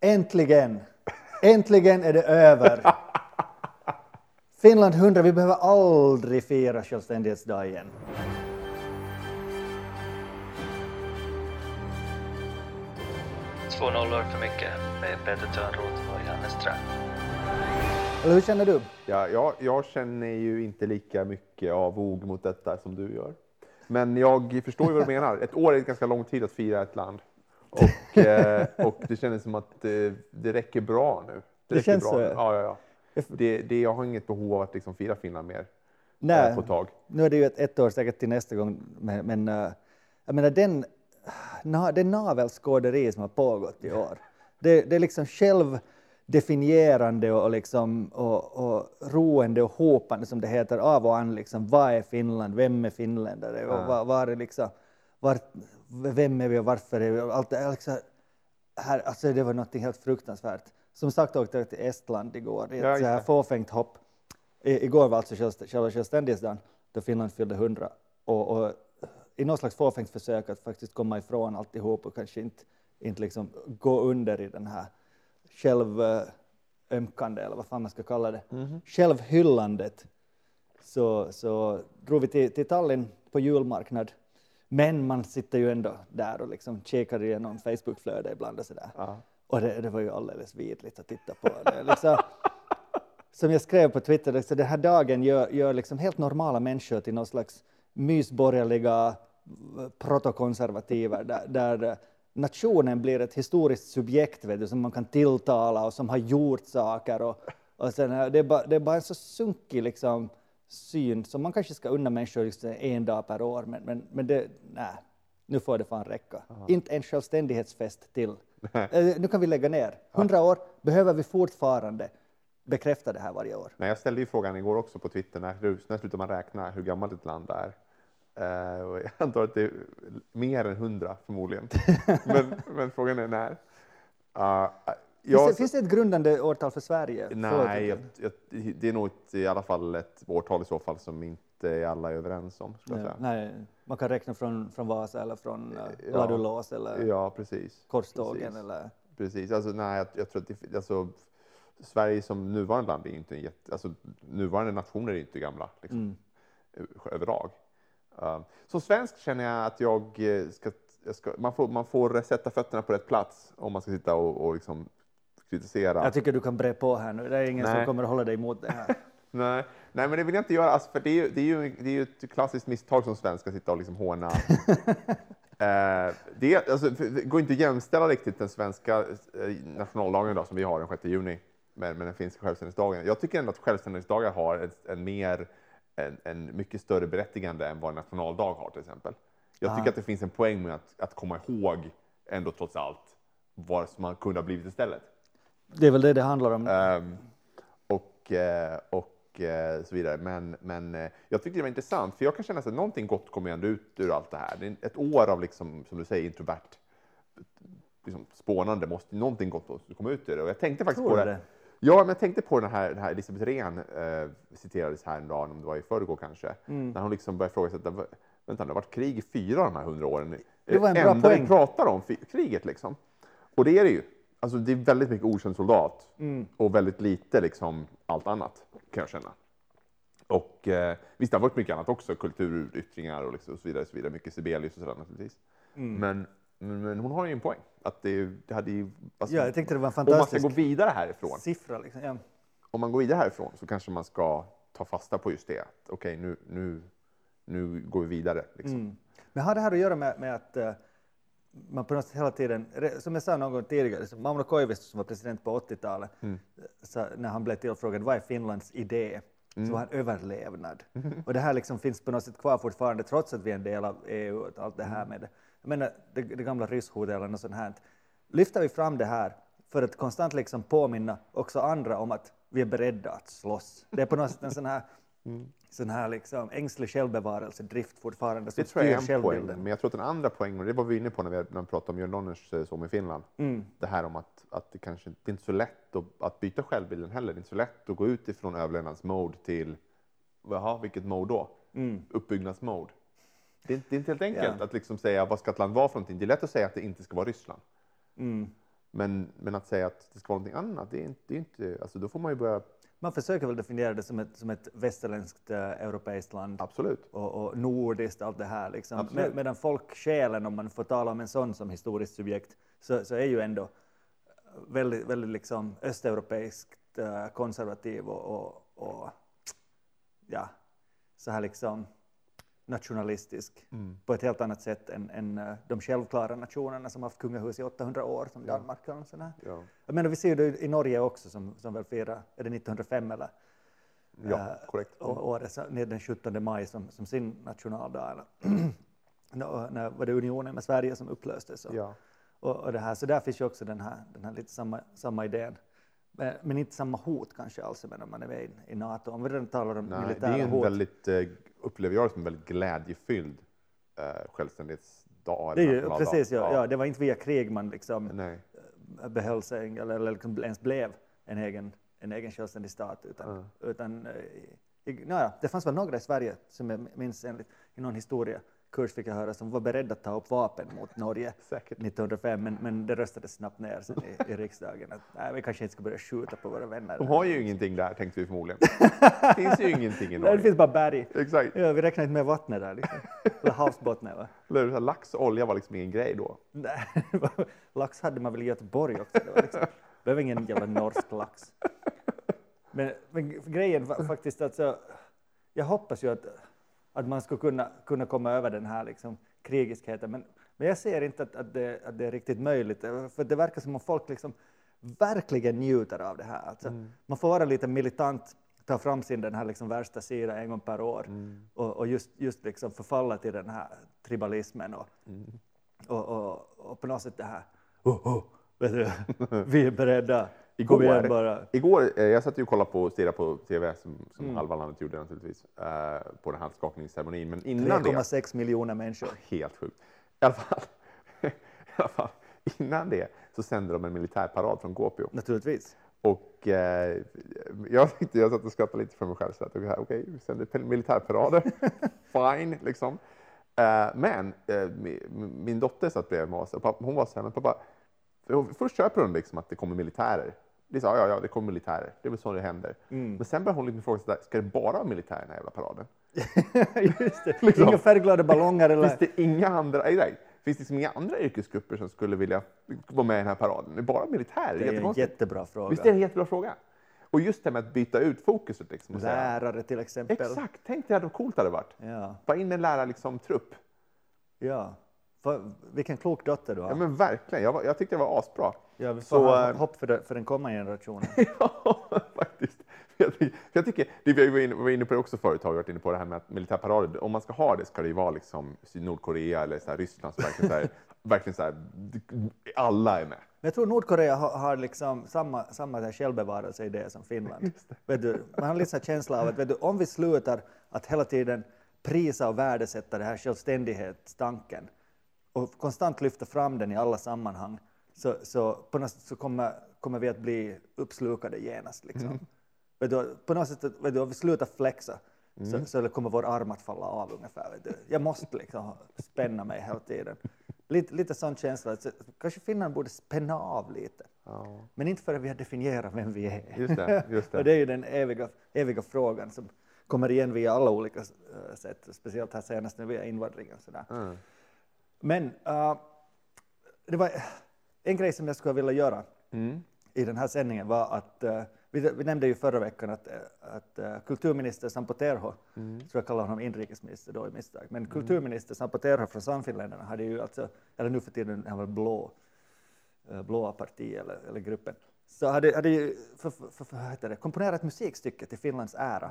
Äntligen! Äntligen är det över! Finland 100, vi behöver aldrig fira självständighetsdag igen. Två nollor för mycket med Peter Törnroth och Janne Ström. Eller hur känner du? Ja, jag, jag känner ju inte lika mycket avog mot detta som du gör. Men jag förstår ju vad du menar. Ett år är en ganska lång tid att fira ett land. Och, eh, och det känns som att eh, det räcker bra nu. Det räcker känns bra så, nu. ja. Ja, ja. Det, det, jag har inget behov av att liksom fira Finland mer Nej, eh, på ett tag. nu är det ju ett, ett år säkert till nästa gång, men, men eh, jag menar den, na, det navelskåderi som har pågått i år, det, det är liksom självdefinierande och, liksom, och, och roende och hopande som det heter av och an. Liksom, vad är Finland? Vem är finländare? Och var, var är liksom, var, vem är vi och varför är vi? Och Allt, det är liksom, här, alltså det var något helt fruktansvärt. Som sagt åkte jag till Estland igår i ett Ja, fåfängt hopp. I, igår var alltså själva självständighetsdagen då Finland fyllde 100 och, och i något slags fåfängt försök att faktiskt komma ifrån alltihop och kanske inte, inte liksom gå under i den här självömkande eller vad fan man ska kalla det, självhyllandet så, så drog vi till, till Tallinn på julmarknad. Men man sitter ju ändå där och liksom kikar igenom Facebookflödet ibland och sådär. Och det, det var ju alldeles vidrigt att titta på. Det liksom, som jag skrev på Twitter, så den här dagen gör, gör liksom helt normala människor till någon slags mysborgerliga protokonservativer där, där nationen blir ett historiskt subjekt vet du, som man kan tilltala och som har gjort saker. Och, och sen, här, det, är bara, det är bara en så sunkig liksom, syn som man kanske ska unna människor just en dag per år, men, men, men det, nej, nu får det fan räcka. Inte en självständighetsfest till. Eh, nu kan vi lägga ner. Hundra år behöver vi fortfarande bekräfta det här varje år. Nej, jag ställde ju frågan igår också på Twitter, när, när slutar man räkna hur gammalt ett land är? Eh, och jag antar att det är mer än hundra förmodligen. men, men frågan är när. Uh, Finns, det, finns det ett grundande årtal för Sverige? Nej, jag, jag, det är nog ett, i alla fall ett årtal i så fall som inte alla är överens om. Jag Nej, nej, man kan räkna från, från Vasa eller från uh, Ja. Ladulås eller Ja, precis. Korstågen precis. eller... Precis, alltså, nej, jag, jag tror att det, alltså, Sverige som nuvarande land är inte en jätte, alltså, nuvarande nationer är inte gamla liksom, ö- överlag. Uh, som svensk känner jag att jag eh, ska, jag ska man, får, man får sätta fötterna på rätt plats om man ska sitta och, och liksom kritisera. Jag tycker du kan bre på här nu, det är ingen som Nej. kommer att hålla dig emot det här. Nej, nej, men det vill jag inte göra. Alltså, för det, är ju, det, är ju, det är ju ett klassiskt misstag som svensk att sitta och liksom håna. eh, det, alltså, det går inte att jämställa riktigt den svenska eh, nationaldagen idag, som vi har den 6 juni med, med den finska självständighetsdagen. Jag tycker ändå att självständighetsdagar har ett, en, mer, en, en mycket större berättigande än vad en nationaldag har till exempel. Jag tycker att det finns en poäng med att, att komma ihåg ändå trots allt vad som man kunde ha blivit istället. Det är väl det det handlar om. Ehm, och, eh, och eh, så vidare. Men, men eh, jag tyckte det var intressant, för jag kan känna att någonting gott kommer ändå ut ur allt det här. Det är ett år av, liksom, som du säger, introvert liksom, spånande, måste någonting gott måste komma ut ur det. Och jag tänkte faktiskt Tror på det. det? Ja, men jag tänkte på den här, den här Elisabeth Rehn, eh, citerades här en dag, om det var i förrgår kanske, Mm. när hon liksom började frågasätta, "Va- vänta, det har varit krig i fyra av de här hundra åren. Det var en det bra enda vi poäng. pratar om, kriget liksom. Och det är det ju. Alltså, det är väldigt mycket okänd soldat Mm. och väldigt lite liksom allt annat, kan jag känna. Och eh, visst, det har varit mycket annat också, kulturyttringar och, liksom, och så vidare, så vidare. mycket Sibelius och sådär naturligtvis. Mm. Men, men, hon har ju en poäng. Att det, det hade ju, alltså, Ja, jag tyckte det var en om man ska gå vidare härifrån, siffra. Liksom. Ja. om man går vidare härifrån så kanske man ska ta fasta på just det. Okej, nu, nu, nu går vi vidare. Liksom. Mm. Men har det här att göra med, med att eh, man på något sätt hela tiden, som jag sa någon gång tidigare, Mauno Koivisto som var president på 80-talet, Mm. så när han blev tillfrågad vad är Finlands idé, Mm. så var han överlevnad. Och det här liksom finns på något sätt kvar fortfarande trots att vi är en del av EU och allt det här Mm. med det. Jag menar det, det gamla rysshotet eller något sånt här. Lyfter vi fram det här för att konstant liksom påminna också andra om att vi är beredda att slåss. Det är på något sätt en sån här, sån här liksom ängslig självbevarelsedrift fortfarande som Det tror jag är en poäng. Men jag tror att den andra poängen, det var vi inne på när vi, pratade om Jörn Donners eh, Som i Finland, Mm. det här om att, att det kanske det är inte så lätt att, att byta självbilden heller. Det är inte så lätt att gå ut ifrån överlevnadsmode till, jaha, vilket mode då? Mm. Uppbyggnadsmode. Det är, inte- det är inte helt enkelt Ja. att liksom säga vad ska ett land vara för någonting. Det är lätt att säga att det inte ska vara Ryssland. Mm. Men, men att säga att det ska vara någonting annat, det är inte, det är inte alltså då får man ju börja, Man försöker väl definiera det som ett, som ett västerländskt eh, europeiskt land absolut. och, och nordiskt, allt det här. Liksom. Med, medan folksjälen, om man får tala om en sån som historiskt subjekt, så, så är ju ändå väldigt, väldigt liksom östeuropeiskt eh, konservativ och, och, och ja, så här liksom nationalistisk på ett helt annat sätt än, än eh, de självklara nationerna som haft kungahus i 800 år, som Danmark. Och sådär. Ja. Jag menar, vi ser det i Norge också, som, som väl firar, är det 1905 eller? Ja, Eh, korrekt. Och den 17 maj som, som sin nationaldag. Eller? När var det unionen med Sverige som upplöstes? Och, Ja. och, och det här, så där finns ju också den här, den här lite samma, samma idén. Men, men inte samma hot kanske alls men om man är med i, i NATO. Om vi redan talar om Nej, det militära är en hot. väldigt, eh, upplever jag det som en väldigt glädjefylld eh, självständighetsdag. det är ju, precis, ja, ja. det var inte via krig man liksom Nej. behöll sig eller, eller liksom ens blev en egen, en egen självständig stat. Utan, utan, eh, i, naja, det fanns väl några i Sverige som jag minns enligt, i någon historiekurs fick jag höra som var beredda att ta upp vapen mot Norge Säkert. 1905 men, men det röstades snabbt ner sen i, i riksdagen att nej, vi kanske inte ska börja skjuta på våra vänner. De har ju ingenting där, tänkte vi förmodligen. Det finns ju ingenting i Nej, det Norge. finns bara berg. Exakt. Ja, vi räknar inte med vattnet där. Liksom. Eller havsbottnen. Va? Eller? Så Lax och olja var liksom ingen grej då. Nej, lax hade man väl i Göteborg också. Det var liksom, behöver ingen jävla norsk lax. Men, men grejen var faktiskt att så, jag hoppas ju att, att man skulle kunna, kunna komma över den här liksom, krigiskheten. Men, men jag ser inte att, att, det, att det är riktigt möjligt. För det verkar som om folk liksom verkligen njuter av det här. Alltså, Man får vara lite militant, ta fram sin den här liksom värsta sida en gång per år och, och just, just liksom förfalla till den här tribalismen och, och, och, och på något sätt det här, oh, oh, du, vi är beredda, igen Igår, bara. igår eh, jag satt ju och kollade på, stirrade på TV som, som Mm. halva landet gjorde naturligtvis, eh, på den här skakningsceremonin. Men innan det, 3,6 miljoner människor. helt sjukt. I alla fall, i alla fall innan det så sände de en militärparad från Kuopio. Naturligtvis. Och eh, jag, tyckte, jag satt och skrattade lite för mig själv. Okej, okay, vi sänder militärparader. Fine, liksom. Eh, men eh, min, dotter satt bredvid mig och hon var så här, men pappa, först köper hon liksom att det kommer militärer. Det sa, ja, ja, det kommer militärer. Det är väl så det händer. Men sen börjar hon liksom fråga sig, ska det bara vara militärer i den här jävla paraden? Just det. Liksom. Inga färgglada ballonger eller... Finns det inga andra, nej, finns det liksom inga andra yrkesgrupper som skulle vilja vara med i den här paraden? Det är bara militärer. Det är en jättebra fråga. Visst är det en jättebra fråga? Och just det med att byta ut fokuset. Liksom, och säga, Lärare till exempel. Exakt, tänk dig hur coolt det hade varit. Ja, Ta in en lärartrupp. Liksom, trupp. ja. Vilken klok dotter du har. ja, men verkligen, jag, var, jag tyckte det var asbra. Ja, vi får Så, ha eh, hopp för, det, för den kommande generationen. ja, faktiskt. Jag tycker, jag tycker, det vi var inne, var inne på det också förut, har vi varit inne på det här med att militärparader, om man ska ha det ska det ju vara liksom Nordkorea eller så här, Ryssland som verkligen så här, verkligen så här, alla är med. Men jag tror Nordkorea har, har liksom samma, samma självbevarelseidé som Finland. Vet du, man har lite så känsla av att vet du, om vi slutar att hela tiden prisa och värdesätta den här självständighetstanken och konstant lyfta fram den i alla sammanhang så, så på något sätt så kommer, kommer vi att bli uppslukade genast. Liksom. Vet du, på något sätt, vet du, om vi slutar flexa så, så kommer vår arm att falla av ungefär. Vet du. Jag måste liksom spänna mig hela tiden. Lite, lite sån känsla. Så, kanske Finland borde spänna av lite. Men inte förrän vi har definierat vem vi är. Just det, just det. Och det är ju den eviga, eviga frågan som kommer igen via alla olika eh, sätt, speciellt här senast nu via invandringen. Sådär. Mm. Men eh, det var en grej som jag skulle vilja göra Mm. i den här sändningen var att eh, vi, vi nämnde ju förra veckan att, att eh, kulturminister Sampo Terho, Mm. tror jag kallar honom inrikesminister då i misstag, men kulturminister Sampo Terho från Sannfinländarna hade ju alltså, eller nu för tiden han väl blå, blåa parti eller, eller gruppen, så hade, hade ju för, för, för, det, komponerat musikstycke till Finlands ära.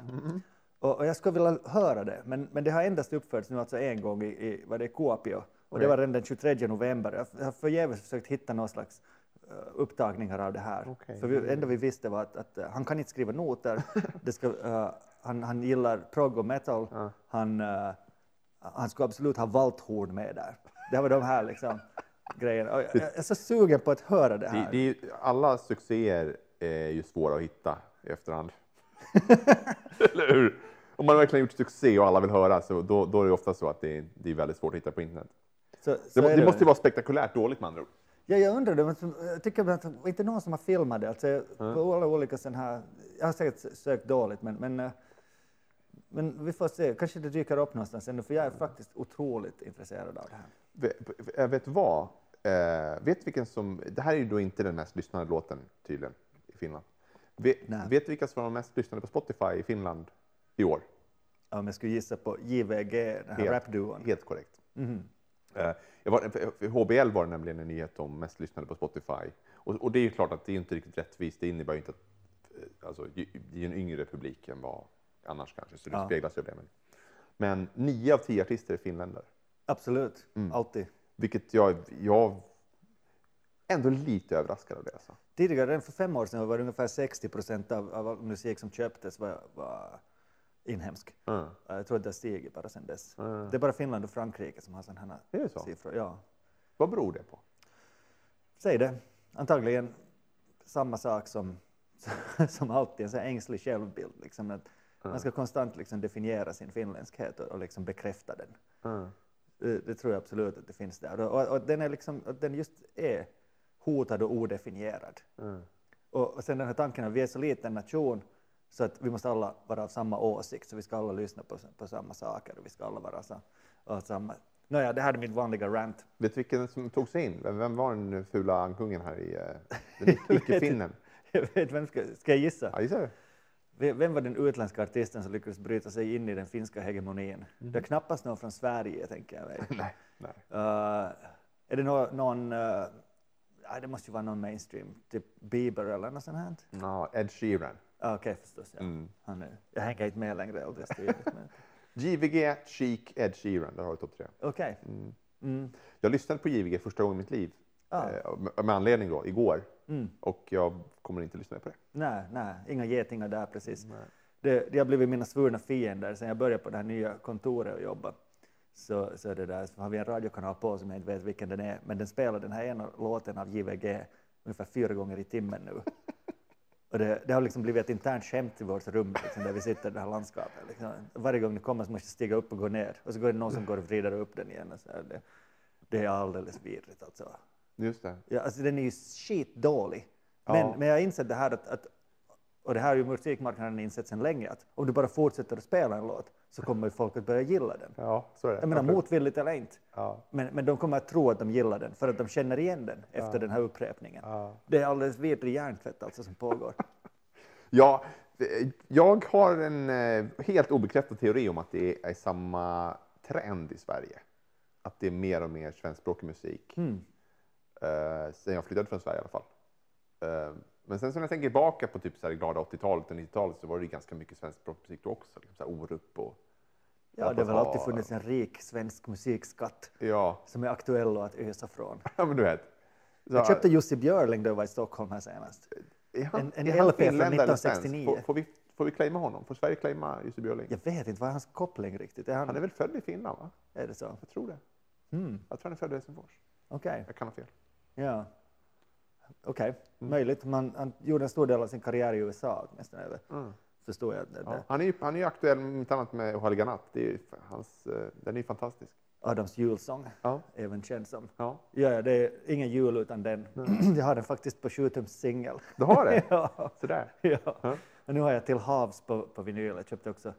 Och, och jag skulle vilja höra det, men, men det har endast uppförts nu alltså en gång i, i vad det är, Kuopio. Och det var redan den 23 november. Jag har förgäves försökt hitta någon slags eh, upptagningar av det här. Okej. För vi, enda vi visste var att, att eh, han kan inte skriva noter, det ska, eh, han, han gillar prog och metal, han, eh, han skulle absolut ha valthorn med där. Det var de här liksom, grejerna. Jag, jag är så sugen på att höra det Det, här. det är ju, alla succéer är ju svåra att hitta i efterhand. Eller hur? Om man verkligen gjort succé och alla vill höra så då, då är det ofta så att det det är väldigt svårt att hitta på internet. Så, Det, så är det måste ju vara spektakulärt dåligt med andra ord. Ja, jag undrar det, men jag tycker att det inte någon som har filmat det. Alltså, på alla olika här, jag har säkert sökt dåligt, men, men, eh, men vi får se, kanske det dyker upp någonstans ännu, för jag är faktiskt otroligt intresserad av det här. Vet, äh, vet vad? Eh, vet vilken som... Det här är ju då inte den mest lyssnade låten tydligen i Finland. Vet, Nej. vet vilka som var de mest lyssnade på Spotify i Finland i år? Om jag skulle gissa på JVG, den här rapduon. Helt korrekt. Mhm. Eh, jag var, HBL var det nämligen en nyhet om mest lyssnade på Spotify. Och, och det är ju klart att det är inte riktigt rättvist. Det innebär ju inte att... eh, Alltså, det är en yngre publik än vad annars kanske, så det Ja. speglas ju det. Men, nio av tio artister är finländare. Absolut, alltid. Vilket jag, jag ändå lite överraskad av det. Alltså. Tidigare, redan för fem år sedan, var det ungefär 60 procent av, av all musik som köptes var, var inhemsk. Mm. Jag tror att det har stigit bara sedan dess. Mm. Det är bara Finland och Frankrike som har sådana här så? siffror. Ja. Vad beror det på? Säg det. Antagligen samma sak som, som alltid, en här ängslig självbild. Liksom, att Man ska konstant liksom definiera sin finländskhet och, och liksom bekräfta den. Mm. Det, det tror jag absolut att det finns där. Och, och, och den, är liksom, den just är hotad och odefinierad. Mm. Och, och sen den här tanken att vi är så liten nation så att vi måste alla vara av samma åsikt, så vi ska alla lyssna på, på samma saker vi ska alla vara och samma. Nåja, det här är mitt vanliga rant. Vet du vilken som tog sig in? Vem, vem var den fula ankungen här i eh, den icke-finnen? Jag vet vem ska, ska jag gissa? Ja, gissar du? Vem var den utländska artisten som lyckades bryta sig in i den finska hegemonin? Det är knappast någon från Sverige, tänker jag mig. Nej. nej. Uh, är det nå- någon, uh, det måste ju vara någon mainstream, typ Bieber eller något sånt här? Ja, Ed Sheeran. Okej, förstås. Ja. Mm. Han är, jag hänger inte med längre men- JVG, Chic, Ed Sheeran. Där har du topp tre. Okej. Mm. Mm. Jag lyssnade på JVG första gången i mitt liv. Ah. Med, anledning då, igår. Mm. Och jag kommer inte lyssna mer på det. Nej, nej, inga getingar där precis. Nej. Det, det har blivit mina svurna fiender sen jag började på det här nya kontoret och jobba. Så, så, det där, så har vi en radiokanal på som jag inte vet vilken den är, men den spelar den här ena låten av JVG ungefär fyra gånger i timmen nu. Och det, det har liksom blivit ett internt skämt i vårt rum liksom, där vi sitter i det här landskapet. Liksom. Varje gång det kommer så måste jag stiga upp och gå ner och så går det någon som går och vrider upp den igen. Och så här. Det, det är alldeles vidrigt alltså. Just det. Ja, alltså den är ju skitdålig. Men, Ja. men jag har insett det här att, att och det här har ju musikmarknaden insett sedan länge, att om du bara fortsätter att spela en låt så kommer folk att börja gilla den. Ja, så är det. Jag menar motvilligt eller inte. Ja. Men, men de kommer att tro att de gillar den för att de känner igen den efter den här upprepningen. Ja. Det är alldeles vidrig hjärntvätt alltså som pågår. Ja, jag har en eh, helt obekräftad teori om att det är samma trend i Sverige. Att det är mer och mer svenskspråkig musik. Mm. Eh, sen jag flyttade från Sverige i alla fall. Eh, men sen så när jag tänker tillbaka på typ så här glada 80-talet och 90-talet så var det ganska mycket svenskspråkig musik då också. Liksom så här Orup och... Ja, det har väl alltid funnits en rik svensk musikskatt Ja, som är aktuell att ösa från. ja men du vet. Så, Jag köpte Jussi Björling då jag var i Stockholm här senast. han, en- en LP från finländare eller svensk? 1969. Får, får, vi, får vi claima honom? Får Sverige claima Jussi Björling? Jag vet inte, vad är hans koppling riktigt? Är, han, Han är väl född i Finland? va? är det så? Jag tror det. Mm. Jag tror han är född i Helsingfors. Okej. Jag kan ha fel. Ja. Okej, Mm. möjligt. Man, han gjorde en stor del av sin karriär i USA åtminstone? Mm. förstår jag. Det, Ja. Han är han är aktuell med inte annat med Ohaliga natt. Det är hans, eh, den är fantastisk. Adams julsång, Ja. även känd som. Ja. Ja, det är ingen jul utan den. jag har den faktiskt på 7-tums singel. Du har det? ja, Sådär. ja. Ja. Och nu har jag till havs på, på vinyl. Jag köpte också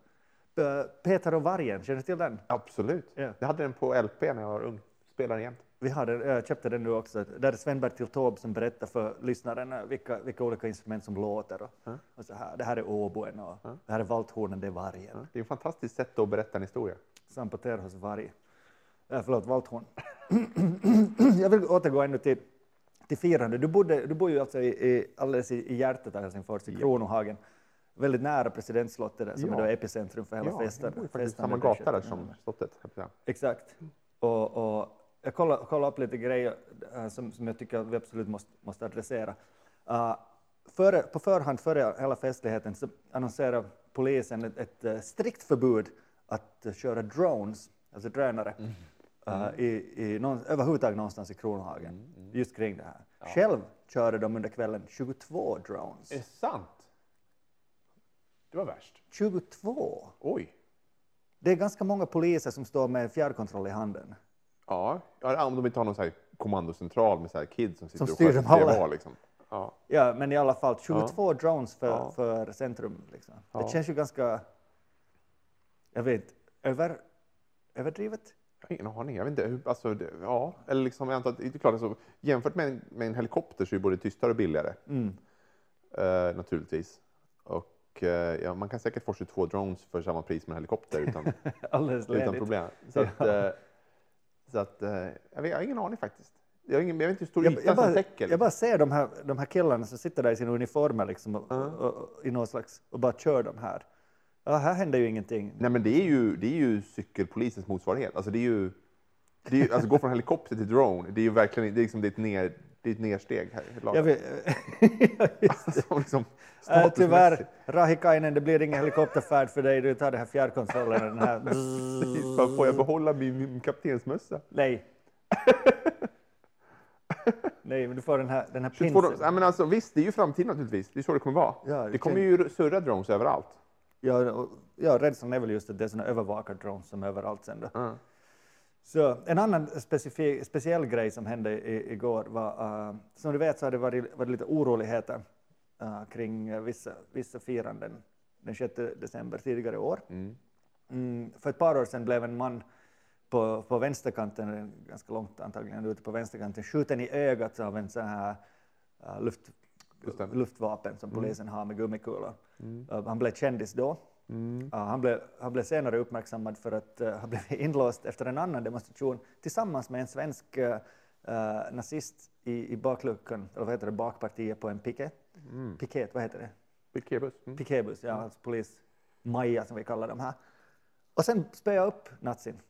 Peter och vargen, känner du till den? Absolut. Ja. Jag hade den på LP när jag var ung. Spelar jämt. Vi har den, jag köpte den nu också. Där är Sven-Bertil Taube som berättar för lyssnaren eh, vilka, vilka olika instrument som låter. Och, Ja. och så här. Det här är oboen och Ja. det här är valthornen, det är vargen. Ja. Det är ett fantastiskt sätt att berätta en historia. Sampoter hos varg. Äh, förlåt, valthorn. jag vill återgå ännu till, till firande. Du, bodde, du bor ju alltså i, i, alldeles i, hjärtat av Helsingfors, i Ja. Kronohagen. Väldigt nära presidentslottet där, som Ja. är då epicentrum för hela ja, festen. festen samma gata där 26 som slottet. Exakt. Och, och jag kollade, kollade upp lite grejer äh, som, som jag tycker att vi absolut måste, måste adressera. Uh, före, på förhand, före hela festligheten, så annonserade polisen ett, ett eh, strikt förbud att eh, köra drones, alltså drönare, uh, i, i någon, överhuvudtaget någonstans i Kronohagen, just kring det här. Själv körde de under kvällen 22 drones. Är det sant? Det var värst. 22! Oj. Det är ganska många poliser som står med fjärrkontroll i handen. Ja, ja om de inte har någon så här kommandocentral med så här kids som sitter Som och styr sköter dem alla. DVA, liksom. Ja. Ja, men i alla fall 22 drones för, Ja. för centrum. Liksom. Ja. Det känns ju ganska, jag vet, över, överdrivet. Jag har ingen aning. Jag vet inte. Hur, alltså, det, ja, eller liksom, jag antar att, det är klart, alltså, jämfört med en, med en helikopter så är det både tystare och billigare. Mm. Eh, naturligtvis. Och eh, ja, man kan säkert få 22 drones för samma pris som en helikopter utan, utan problem. Så att, eh, så att, eh, jag, vet, jag har ingen aning faktiskt. Jag, ingen, jag vet inte hur stor Jag, yta jag, som bara, täcker. jag bara ser de här, de här killarna som sitter där i sina uniformer liksom, och, Ja. och, och, i någon slags, och bara kör de här. Ja, här händer ju ingenting. Nej, men det är ju, det är ju cykelpolisens motsvarighet. Alltså, det är ju, det är ju, alltså, gå från helikopter till drone, det är ju verkligen det är liksom, det är ett, ner, det är ett nersteg. Här, Jag vet, ja, just det. alltså, liksom, Äh, tyvärr, Rahikainen, det blir ingen helikopterfärd för dig. Du tar den här fjärrkontrollen. Den här. Precis, Får jag behålla min, kaptensmössa? Nej. Nej, men du får den här, den här 22 pinsen. ja, men alltså, visst, det är ju framtiden naturligtvis. Det är så det kommer vara. Ja, det det kommer ju surra drones överallt. Ja, och, ja, rädslan är väl just att det är såna övervakardrones som är överallt sen då. Ja. Så en annan speciell grej som hände i, igår var, uh, som du vet så har det varit, varit lite oroligheter uh, kring vissa, vissa firanden den 6 december tidigare i år. Mm. Mm, för ett par år sedan blev en man på, på vänsterkanten, ganska långt antagligen ute på vänsterkanten, skjuten i ögat av en sån här uh, luft, luftvapen som polisen har med gummikulor. Mm. Han blev kändis då. Mm. Ja, han, blev, han blev senare uppmärksammad för att uh, ha blivit inlåst efter en annan demonstration tillsammans med en svensk uh, nazist i, i bakluckan, eller vad heter det, bakpartiet på en piket. Mm. Piket, vad heter det? Piketbuss. Mm. Piketbuss, ja, alltså polis Maja som vi kallar dem här. Och sen spöade jag upp nazin.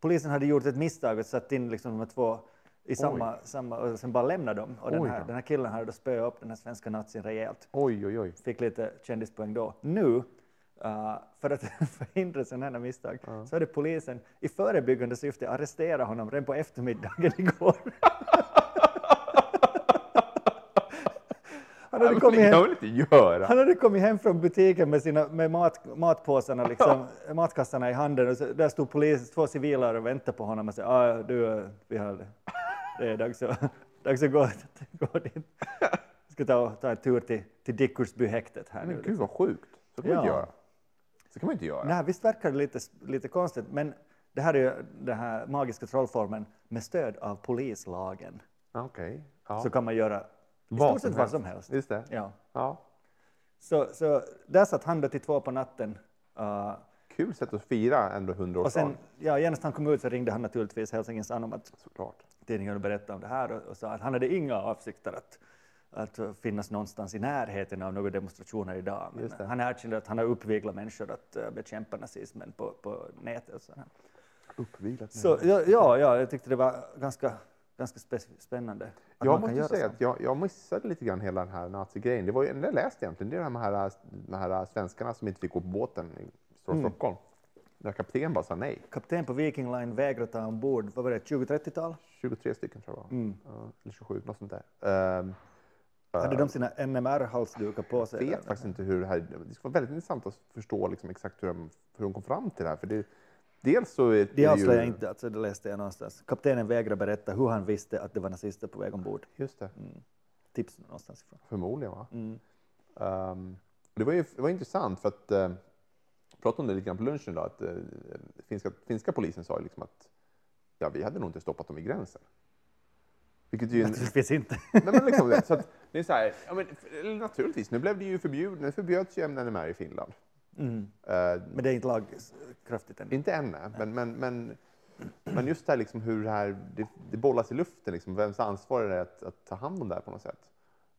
Polisen hade gjort ett misstag och satt in liksom de här två i samma, samma och sen bara lämnade dem. Och den här, den här killen hade då spöat upp den här svenska nazin rejält. Oj, oj, oj. Fick lite kändispoäng då. Nu, uh, för att förhindra sådana här misstag, så hade polisen i förebyggande syfte arresterat honom redan på eftermiddagen igår. Han hade, kommit hem, han hade kommit hem från butiken med, sina, med mat, matpåsarna, liksom, matkassarna i handen och så, där stod polis, två civiler och väntade på honom och sa ah, du, vi har, det är dags att, dags att gå, gå dit. Jag ska ta, ta en tur till, till Dickorsbyhäktet här Men nu. gud vad sjukt. Så kan man inte Ja. göra. Så kan man inte göra. Nej, visst verkar det lite, lite konstigt, men det här är ju den här magiska trollformen med stöd av polislagen Ja, Okej. Ja. så kan man göra i stort sett vad som helst. Just det. Ja. Ja. Så, så där satt han då till två på natten. uh, Kul sätt att fira ändå och 100-årsdagen. sen, ja, genast han kom ut så ringde han naturligtvis Helsingin Sanomat, Såklart. tidningen, och berättade om det här och, och sa att han hade inga avsikter att, att finnas någonstans i närheten av några demonstrationer idag. Men han erkände att han har uppviglat människor att uh, bekämpa nazismen på, på nätet. Så här. Uppvilat. Så ja, ja, ja, jag tyckte det var ganska, ganska spännande. Jag måste säga så. att jag, jag missade lite grann hela den här nazigrejen. Det var ju det jag läste egentligen. Det är de här, de här svenskarna som inte fick gå på båten i Mm. Stockholm. Där kapten bara sa nej. Kapten på Viking Line vägrade ta ombord, vad var det, 20-30-tal? 23 stycken tror jag var. Mm. Eller 27, något sånt där. Um, Hade de sina NMR-halsdukar på sig? Jag vet eller? faktiskt inte hur det här... Det skulle vara väldigt intressant att förstå liksom exakt hur de, hur de kom fram till det här. För det, dels så är Det avslöjar ju, inte, alltså det läste jag någonstans. Kaptenen vägrade berätta hur han visste att det var nazister på väg ombord. Just det, Tips någonstans ifrån. förmodligen va? Mm. Ehm, det, var ju, det var intressant för att... Uh, pratade om det lite grann på lunchen då, att uh, finska, finska polisen sa liksom att ja, vi hade nog inte stoppat dem i gränsen. Vilket ju... Naturligtvis inte. Nej, men liksom det. Så att, det är så här, ja, men, naturligtvis, nu blev det ju förbjudet, nu förbjöds ju NMR i Finland. Mm. Eh, Men det är inte lagkraftigt än. Inte än, nej. men, men, men, men just det här liksom hur det, här, det, det bollas i luften, liksom, vems ansvar är det att, att ta hand om det här på något sätt?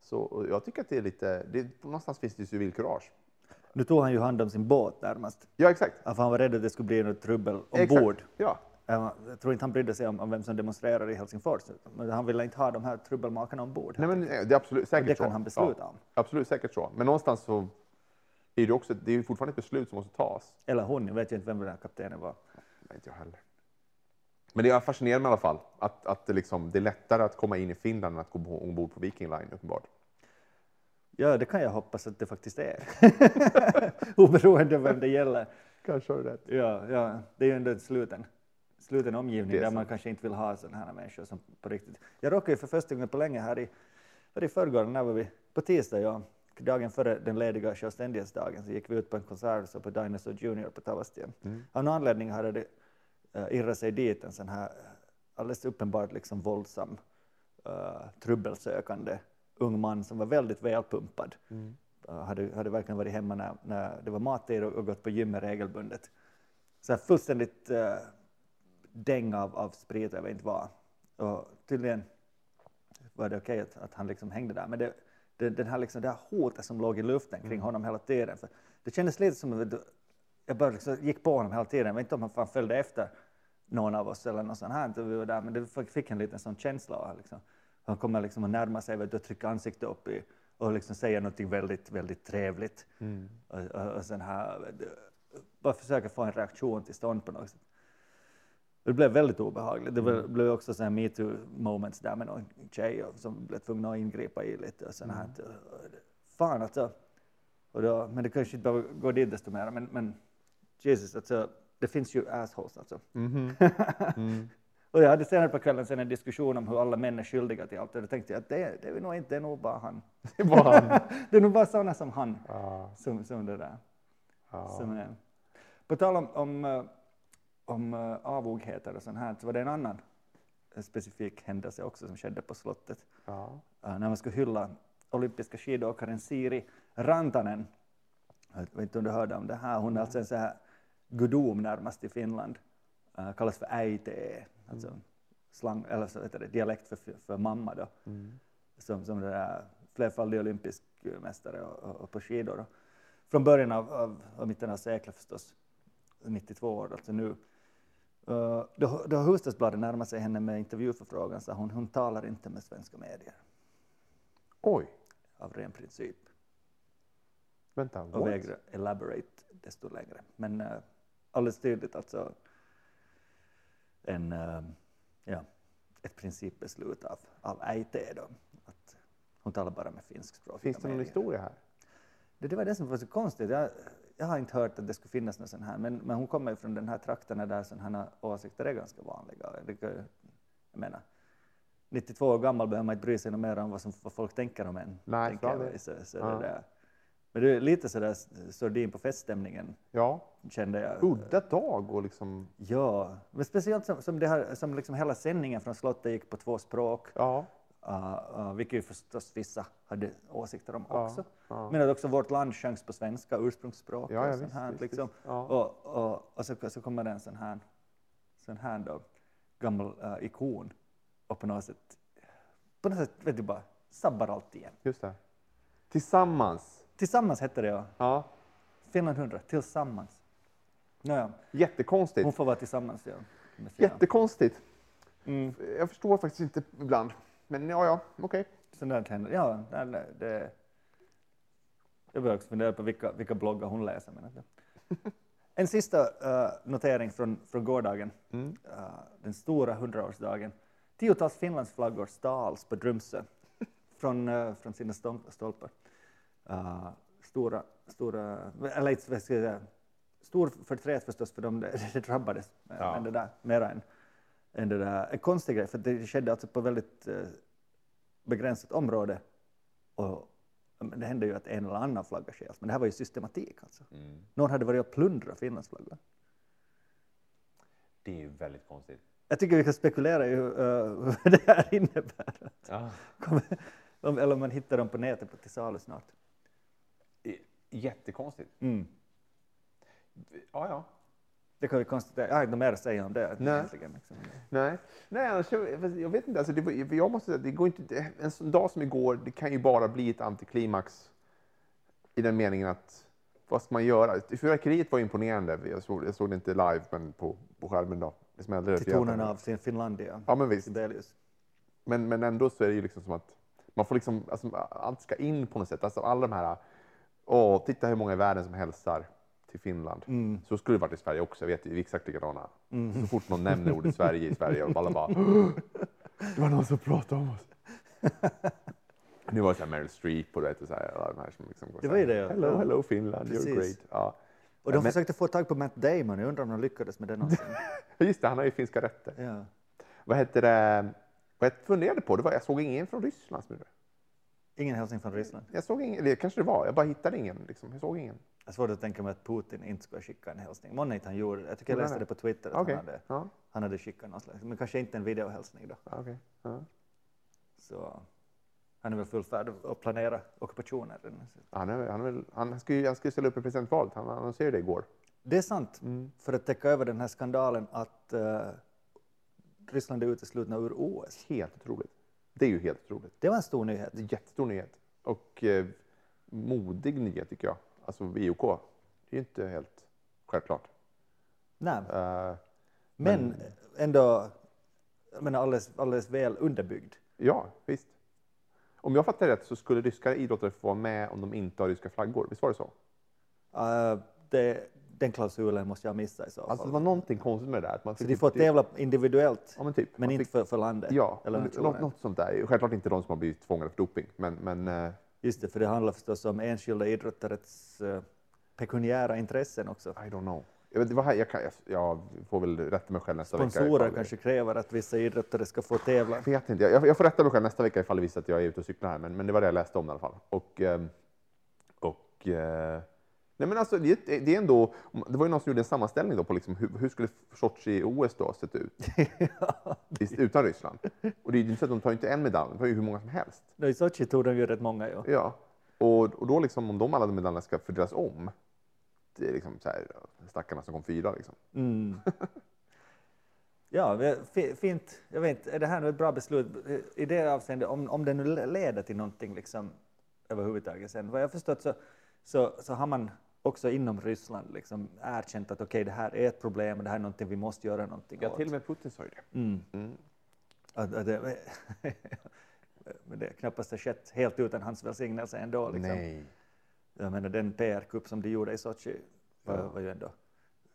Så jag tycker att det är lite, det, någonstans finns det ju civilkurage. Nu tog han ju hand om sin båt närmast. Ja, exakt. För han var rädd att det skulle bli något trubbel Exakt. ombord. Ja, Ja, Jag tror inte han brydde sig om, om vem som demonstrerar i Helsingfors. Men han ville inte ha de här trubbelmakarna ombord. nej, men eh, det är absolut säkert det kan så. han besluta ja, om. Absolut säkert så. Men någonstans så är det också, det är fortfarande ett beslut som måste tas. Eller hon, jag vet ju inte vem den här kaptenen var. Nej, inte jag heller. Men det är fascinerande i alla fall, att, att det, liksom, det är lättare att komma in i Finland än att gå ombord på Viking Line uppenbart. Ja, det kan jag hoppas att det faktiskt är. Oberoende av vem det gäller. Kanske har du rätt. Ja, ja, det är ju ändå sluten, sluten omgivning där man kanske inte vill ha sådana här människor som på riktigt. Jag råkade ju för första gången på länge här i, här i förrgår, när var vi? På tisdag, ja. Dagen före den lediga självständighetsdagen så gick vi ut på en konsert så på Dinosaur Junior på Tavastien. Mm. Av någon anledning hade det uh, irrat sig dit en sån här alldeles uppenbart liksom våldsam, uh, trubbelsökande ung man som var väldigt välpumpad. Mm. Uh, hade, hade verkligen varit hemma när, när det var mattid och, och gått på gymmet regelbundet. Så här fullständigt uh, däng av, av sprit, jag vet inte vad. Och tydligen var det okej att, att han liksom hängde där. Men det, det, den här liksom, det här hotet som låg i luften kring honom hela tiden. För det kändes lite som att jag bara liksom gick på honom hela tiden. Jag vet inte om han fan följde efter någon av oss eller något sånt här. vi var där, men det fick- en liten sån känsla. Liksom. Han kommer liksom att närma sig vet och trycka ansiktet upp i, och liksom säga något väldigt, väldigt trevligt. Mm. Och, och, och här, bara försöka få en reaktion till stånd på något sätt. Det blev väldigt obehagligt. Det blev, blev också så här metoo moments där med någon tjej som blev tvungna att ingripa i lite och sånt här. Och det- Fan alltså. Och då, men det kanske inte behöver gå dit desto mer. Men, men Jesus, alltså, det finns ju assholes alltså. Mhm. Mm. Och jag hade senare på kvällen sen en diskussion om hur alla män är skyldiga till allt. Och då tänkte jag att det, det är nog inte, det är nog bara han. Det var han. det är nog bara sådana som han Ja, som, som det där. ja. Som är. På tal om, om, eh, om eh, avogheter och sånt här, så var det en annan eh, specifik händelse också som skedde på slottet. ja. Eh, när man skulle hylla olympiska skidåkaren Siri Rantanen. Jag vet inte om du hörde om det här. Hon är alltså en så här gudom närmast i Finland. Uh, kallas för äite, alltså slang, eller så heter det, dialekt för, för mamma då. Mm. Som, som det där flerfaldig olympisk mästare och, och, och på skidor. Från början av, av, av mitten av seklet förstås, 92 år alltså nu. Uh, då, då har Hufvudstadsbladet närmat sig henne med intervjuförfrågan så hon, hon talar inte med svenska medier Oj, av ren princip vänta. och What? vägrar elaborate desto längre. Men uh, alldeles tydligt alltså en, uh, ja, ett principbeslut av, av IT då. Att hon talar bara med finskspråkiga Finns det någon medier. historia här? Det, det var det som var så konstigt. Jag, jag har inte hört att det skulle finnas någon sån här, men, men hon kommer ju från den här trakten där sådana här åsikter är ganska vanliga. Jag menar, 92 år gammal behöver man inte bry sig något mer om vad, som, vad folk tänker om en. Nej, tänker jag så, så Ja. det där. Men det är lite sådär sordin på feststämningen Ja, kände jag. udda dag och liksom, Ja, men speciellt som, som, det här, som liksom hela sändningen från slottet gick på två språk, ja. Uh, uh, vilket ju förstås vissa hade åsikter om Ja, också. ja. Men att också vårt land sjöngs på svenska, ursprungsspråk Ja, ja, och sånt visst, här. visst, liksom. visst. Ja. Och, och, och så, så kommer det en sån här, sån här då, gammal uh, ikon och på något sätt, på något sätt vet du bara, sabbar allt igen. Just det. Tillsammans. Tillsammans hette det ja. Ja. Finland 100, tillsammans. Nåja, Jättekonstigt. hon får vara tillsammans ja. Jättekonstigt. Mm. Jag förstår faktiskt inte ibland. Men ja, ja, okej. Sånt där händer. Ja, det, det, jag börjar också fundera på vilka, vilka bloggar hon läser. Men att- en sista eh, notering från, från gårdagen, Mm. eh, den stora hundraårsdagen. Tiotals Finlandsflaggor stals på Drumsö från, eh, från sina stol- stolpar. Stora, stora, eller stor förtret förstås för dem det, det drabbades. Ja. men det där, mera än, det där. En konstig grej, för det skedde alltså på väldigt eh, begränsat område. Och, det hände ju att en eller annan flagga stjäls, men det här var ju systematik alltså. Mm. Någon hade varit och plundrat Finlandsflaggan. Det är ju väldigt konstigt. Jag tycker vi kan spekulera i hur, eh, vad det här innebär. Ja. Eller om man hittar dem på nätet på till salu snart. Jättekonstigt. Mm. Ja, ja. Det kan vi konstatera. Inte mer att säga om det. Nej. Liksom. Nej, Nej annars, jag, vet inte. Alltså det, jag måste säga, det går inte, en dag som igår, det kan ju bara bli ett antiklimax i den meningen att vad ska man göra? Fyrverkeriet var imponerande. Jag såg, jag såg det inte live, men på, på skärmen då. Det smällde Till tonen av sin Finlandia. Ja, men visst. Sibelius. Men, men ändå så är det ju liksom som att man får liksom, alltså, allt ska in på något sätt. Alltså alla de här, åh, titta hur många i världen som hälsar till Finland. Mm. Så skulle det varit i Sverige också, jag vet vi är exakt likadana. Så fort någon nämner ordet Sverige i Sverige och alla bara, det var någon som pratade om oss. Nu var det så här Meryl Streep och, vet, och så här, alla de här som liksom går Det var ju det, ja. Hello, hello Finland, you're Precis. great. Ja. Och de Men- försökte få tag på Matt Damon, jag undrar om de lyckades med det någonsin. Just det, han har ju finska rötter. ja. Vad heter det? Vad jag funderade på, det var, jag såg ingen från Ryssland. som gjorde det. Ingen hälsning från Ryssland. Jag såg ingen, eller kanske det var, jag bara hittade ingen. Liksom. Jag såg ingen. Jag svårt att tänka mig att Putin inte skulle skicka en hälsning. Månne inte han gjorde det. Jag tycker jag läste det det? på Twitter att Okej. han, hade, Ja, han hade skickat någon slags, men kanske inte en videohälsning då. okej. Ja. Så han är väl full färd att planera ockupationer. Han, är, han, är han, ska ju, han ska ju ställa upp i presidentvalet, han annonserade det igår. Det är sant, Mm. för att täcka över den här skandalen att eh, Ryssland är uteslutna ur OS. Helt otroligt. Det är ju helt otroligt. Det var en stor nyhet. Det är en jättestor nyhet. Och eh, modig nyhet tycker jag. Alltså IOK, det är ju inte helt självklart. Nej, Eh, men ändå jag menar, alldeles, alldeles väl underbyggd. ja, visst. Om jag fattar rätt så skulle ryska idrottare få vara med om de inte har ryska flaggor. Visst var det så? Eh, det, den klausulen måste jag missa i så fall. Alltså det var någonting konstigt med det där. Att man så fick de får inte- tävla individuellt, Ja, men typ. men Man inte fick- för, för landet Ja, eller något, nationen. något sånt där. Självklart inte de som har blivit tvångade för doping, men, men eh, Just det, för det handlar förstås om enskilda idrottares uh, pekuniära intressen också. I don't know. Jag, vet, här, jag, kan, jag, jag får väl rätta mig själv nästa vecka. Sponsorer kanske kräver att vissa idrottare ska få tävla. Jag vet inte. Jag, jag får rätta mig själv nästa vecka ifall det visar att jag är ute och cyklar här, men, men det var det jag läste om i alla fall. Och, ehm, och, eh, nej men alltså, det, det är ändå, det var ju någon som gjorde en sammanställning då på liksom hur, hur skulle Sochi-OS då sett ut i- utan Ryssland? Och det är ju så att de tar inte en medalj, de tar ju hur många som helst. I Sochi tog de ju rätt många. Ja. Ja. Och, och då liksom, om de alla de medaljerna ska fördelas om, det är liksom så här, stackarna som kom fyra liksom. Mm. Ja, det- fi- fint. Jag vet inte, är det här nu ett bra beslut i det avseendet, om, om det nu leder till någonting liksom, överhuvudtaget sen? Vad jag förstått så, så, så har man också inom Ryssland liksom erkänt att okej, det här är ett problem och det här är någonting vi måste göra någonting Ja, åt. till och med Putin sa ju det. Mm. Mm. Att, att det, men det knappast har skett helt utan hans välsignelse ändå. Liksom. Nej. Jag menar den PR-kupp som de gjorde i Sochi var, Ja. var ju ändå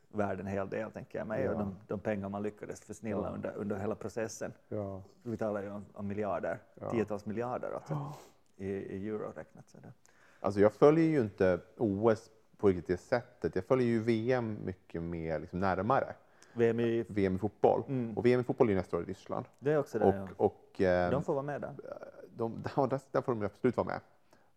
värd en hel del, tänker jag mig. Ja. Och de, de pengar man lyckades försnilla Ja. under, under hela processen. Ja. Vi talar ju om, om miljarder, Ja. tiotals miljarder alltså, i, i euro räknat. Så det. Alltså jag följer ju inte OS på riktigt det sättet. Jag följer ju VM mycket mer liksom närmare. VM i, VM i fotboll. Mm. Och VM i fotboll är nästa år i Ryssland. det är också det. Och, ja. och eh, De får vara med där. de, ja, där, där får de absolut vara med.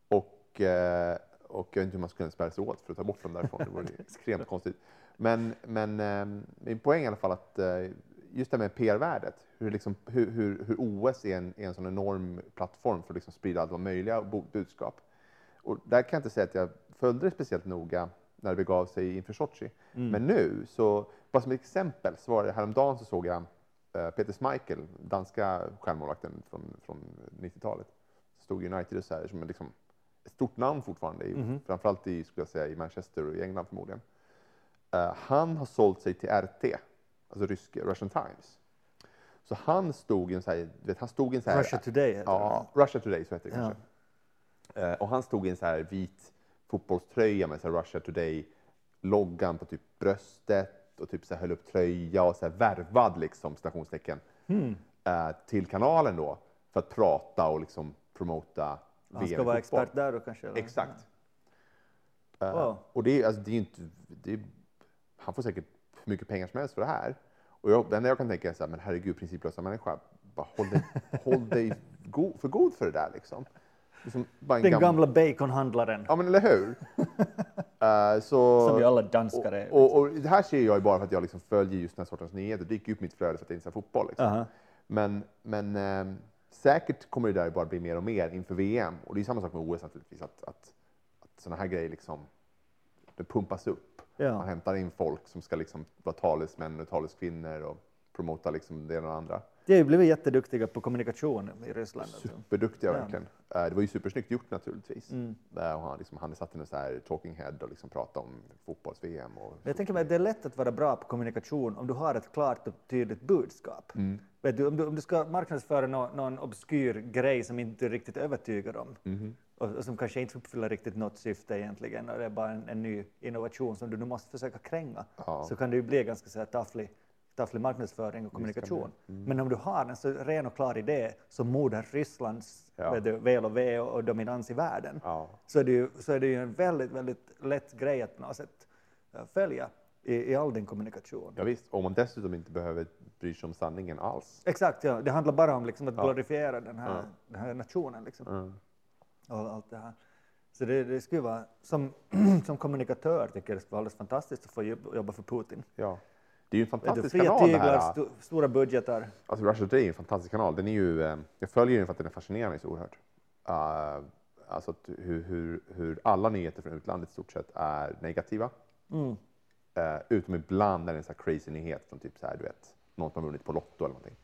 Och, eh, och jag vet inte hur man skulle bära sig åt för att ta bort dem därifrån. Det vore extremt konstigt. Men, men eh, min poäng är i alla fall att eh, just det här med PR-värdet, hur, liksom, hur, hur, hur OS är en, är en sån enorm plattform för att liksom sprida alla möjliga bo- budskap. Och där kan jag inte säga att jag följde det speciellt noga när det begav sig inför Sochi. Mm. Men nu, så bara som ett exempel, så var det häromdagen så såg jag eh, Peter Schmeichel, danska stjärnmålvakten från, från 90-talet. Stod i United och så här, som är liksom ett stort namn fortfarande, i, Mhm. framförallt i, skulle jag säga, i Manchester och i England förmodligen. Eh, han har sålt sig till RT, alltså rysk, Russian Times. Så han stod i en så här, vet, han stod i en så här, Russia Today heter Ja, Russia Today, så heter det Ja. kanske. Eh, och han stod i en så här vit fotbollströja med så Russia Today-loggan på typ bröstet och typ så höll upp tröja och så värvad liksom, stationstecken, Hmm. eh, till kanalen då för att prata och liksom promota VM Han ska vara expert där då kanske? eller? Exakt. Eh, Wow. Och det är, alltså, det är inte, det är, han får säkert hur mycket pengar som helst för det här. Och jag, det enda jag kan tänka är så här, men herregud, principlösa människa, bara håll dig, håll dig go, för god för det där liksom. Liksom Den gam- gamla baconhandlaren, Ja, men eller hur? Eh, så, som ju alla danskar är. och, och, och det här ser jag ju bara för att jag liksom följer just den här sortens nyheter. Det dyker upp mitt flöde för att jag inte ser fotboll. Liksom. Aha. Men, men ehm, säkert kommer det där bara bli mer och mer inför VM. Och det är samma sak med OS naturligtvis, att, att, att sådana här grejer liksom, det pumpas upp. Ja. Man hämtar in folk som ska liksom vara talesmän och taleskvinnor och promota liksom det ena och det andra. De har blivit jätteduktiga på kommunikation i Ryssland. Alltså. Superduktiga Ja. verkligen. Eh, Det var ju supersnyggt gjort naturligtvis. Mm. Eh, Och han, liksom, han satt i en här talking head och liksom pratade om fotbolls-VM. Och jag tänker mig att det är lätt att vara bra på kommunikation om du har ett klart och tydligt budskap. Mm. Vet du, om, du, om du ska marknadsföra nå- någon obskyr grej som inte riktigt övertygad om Mhm. och, och som kanske inte uppfyller riktigt något syfte egentligen och det är bara en, en ny innovation som du nu måste försöka kränga Ja. så kan det ju bli ganska så här tafflig, tafflig marknadsföring och kommunikation. Mm. Men om du har en så ren och klar idé som moder Rysslands Ja. du, väl och ve och, och dominans i världen Ja. så är det ju, så är det ju en väldigt, väldigt lätt grej att på något sätt eh, följa i, i all din kommunikation. Ja, visst. Om man dessutom inte behöver bry sig om sanningen alls. Exakt, ja. det handlar bara om liksom, att glorifiera den, här, den här nationen. Liksom. Mm. Och allt det här. Så det, det skulle vara, som, som kommunikatör tycker jag det skulle vara alldeles fantastiskt att få jobb- jobba för Putin. Ja. Det är ju en fantastisk Fria kanal det tyglar, sto, stora budgetar. Alltså Russia Today är en fantastisk kanal. Den är ju, eh, jag följer den för att den fascinerar mig så oerhört. Uh, alltså hur, hur, hur alla nyheter från utlandet i stort sett är negativa. Mm. Eh, utom ibland när det är en sån här crazy nyhet från typ så här, du vet, någon som har vunnit på Lotto eller någonting.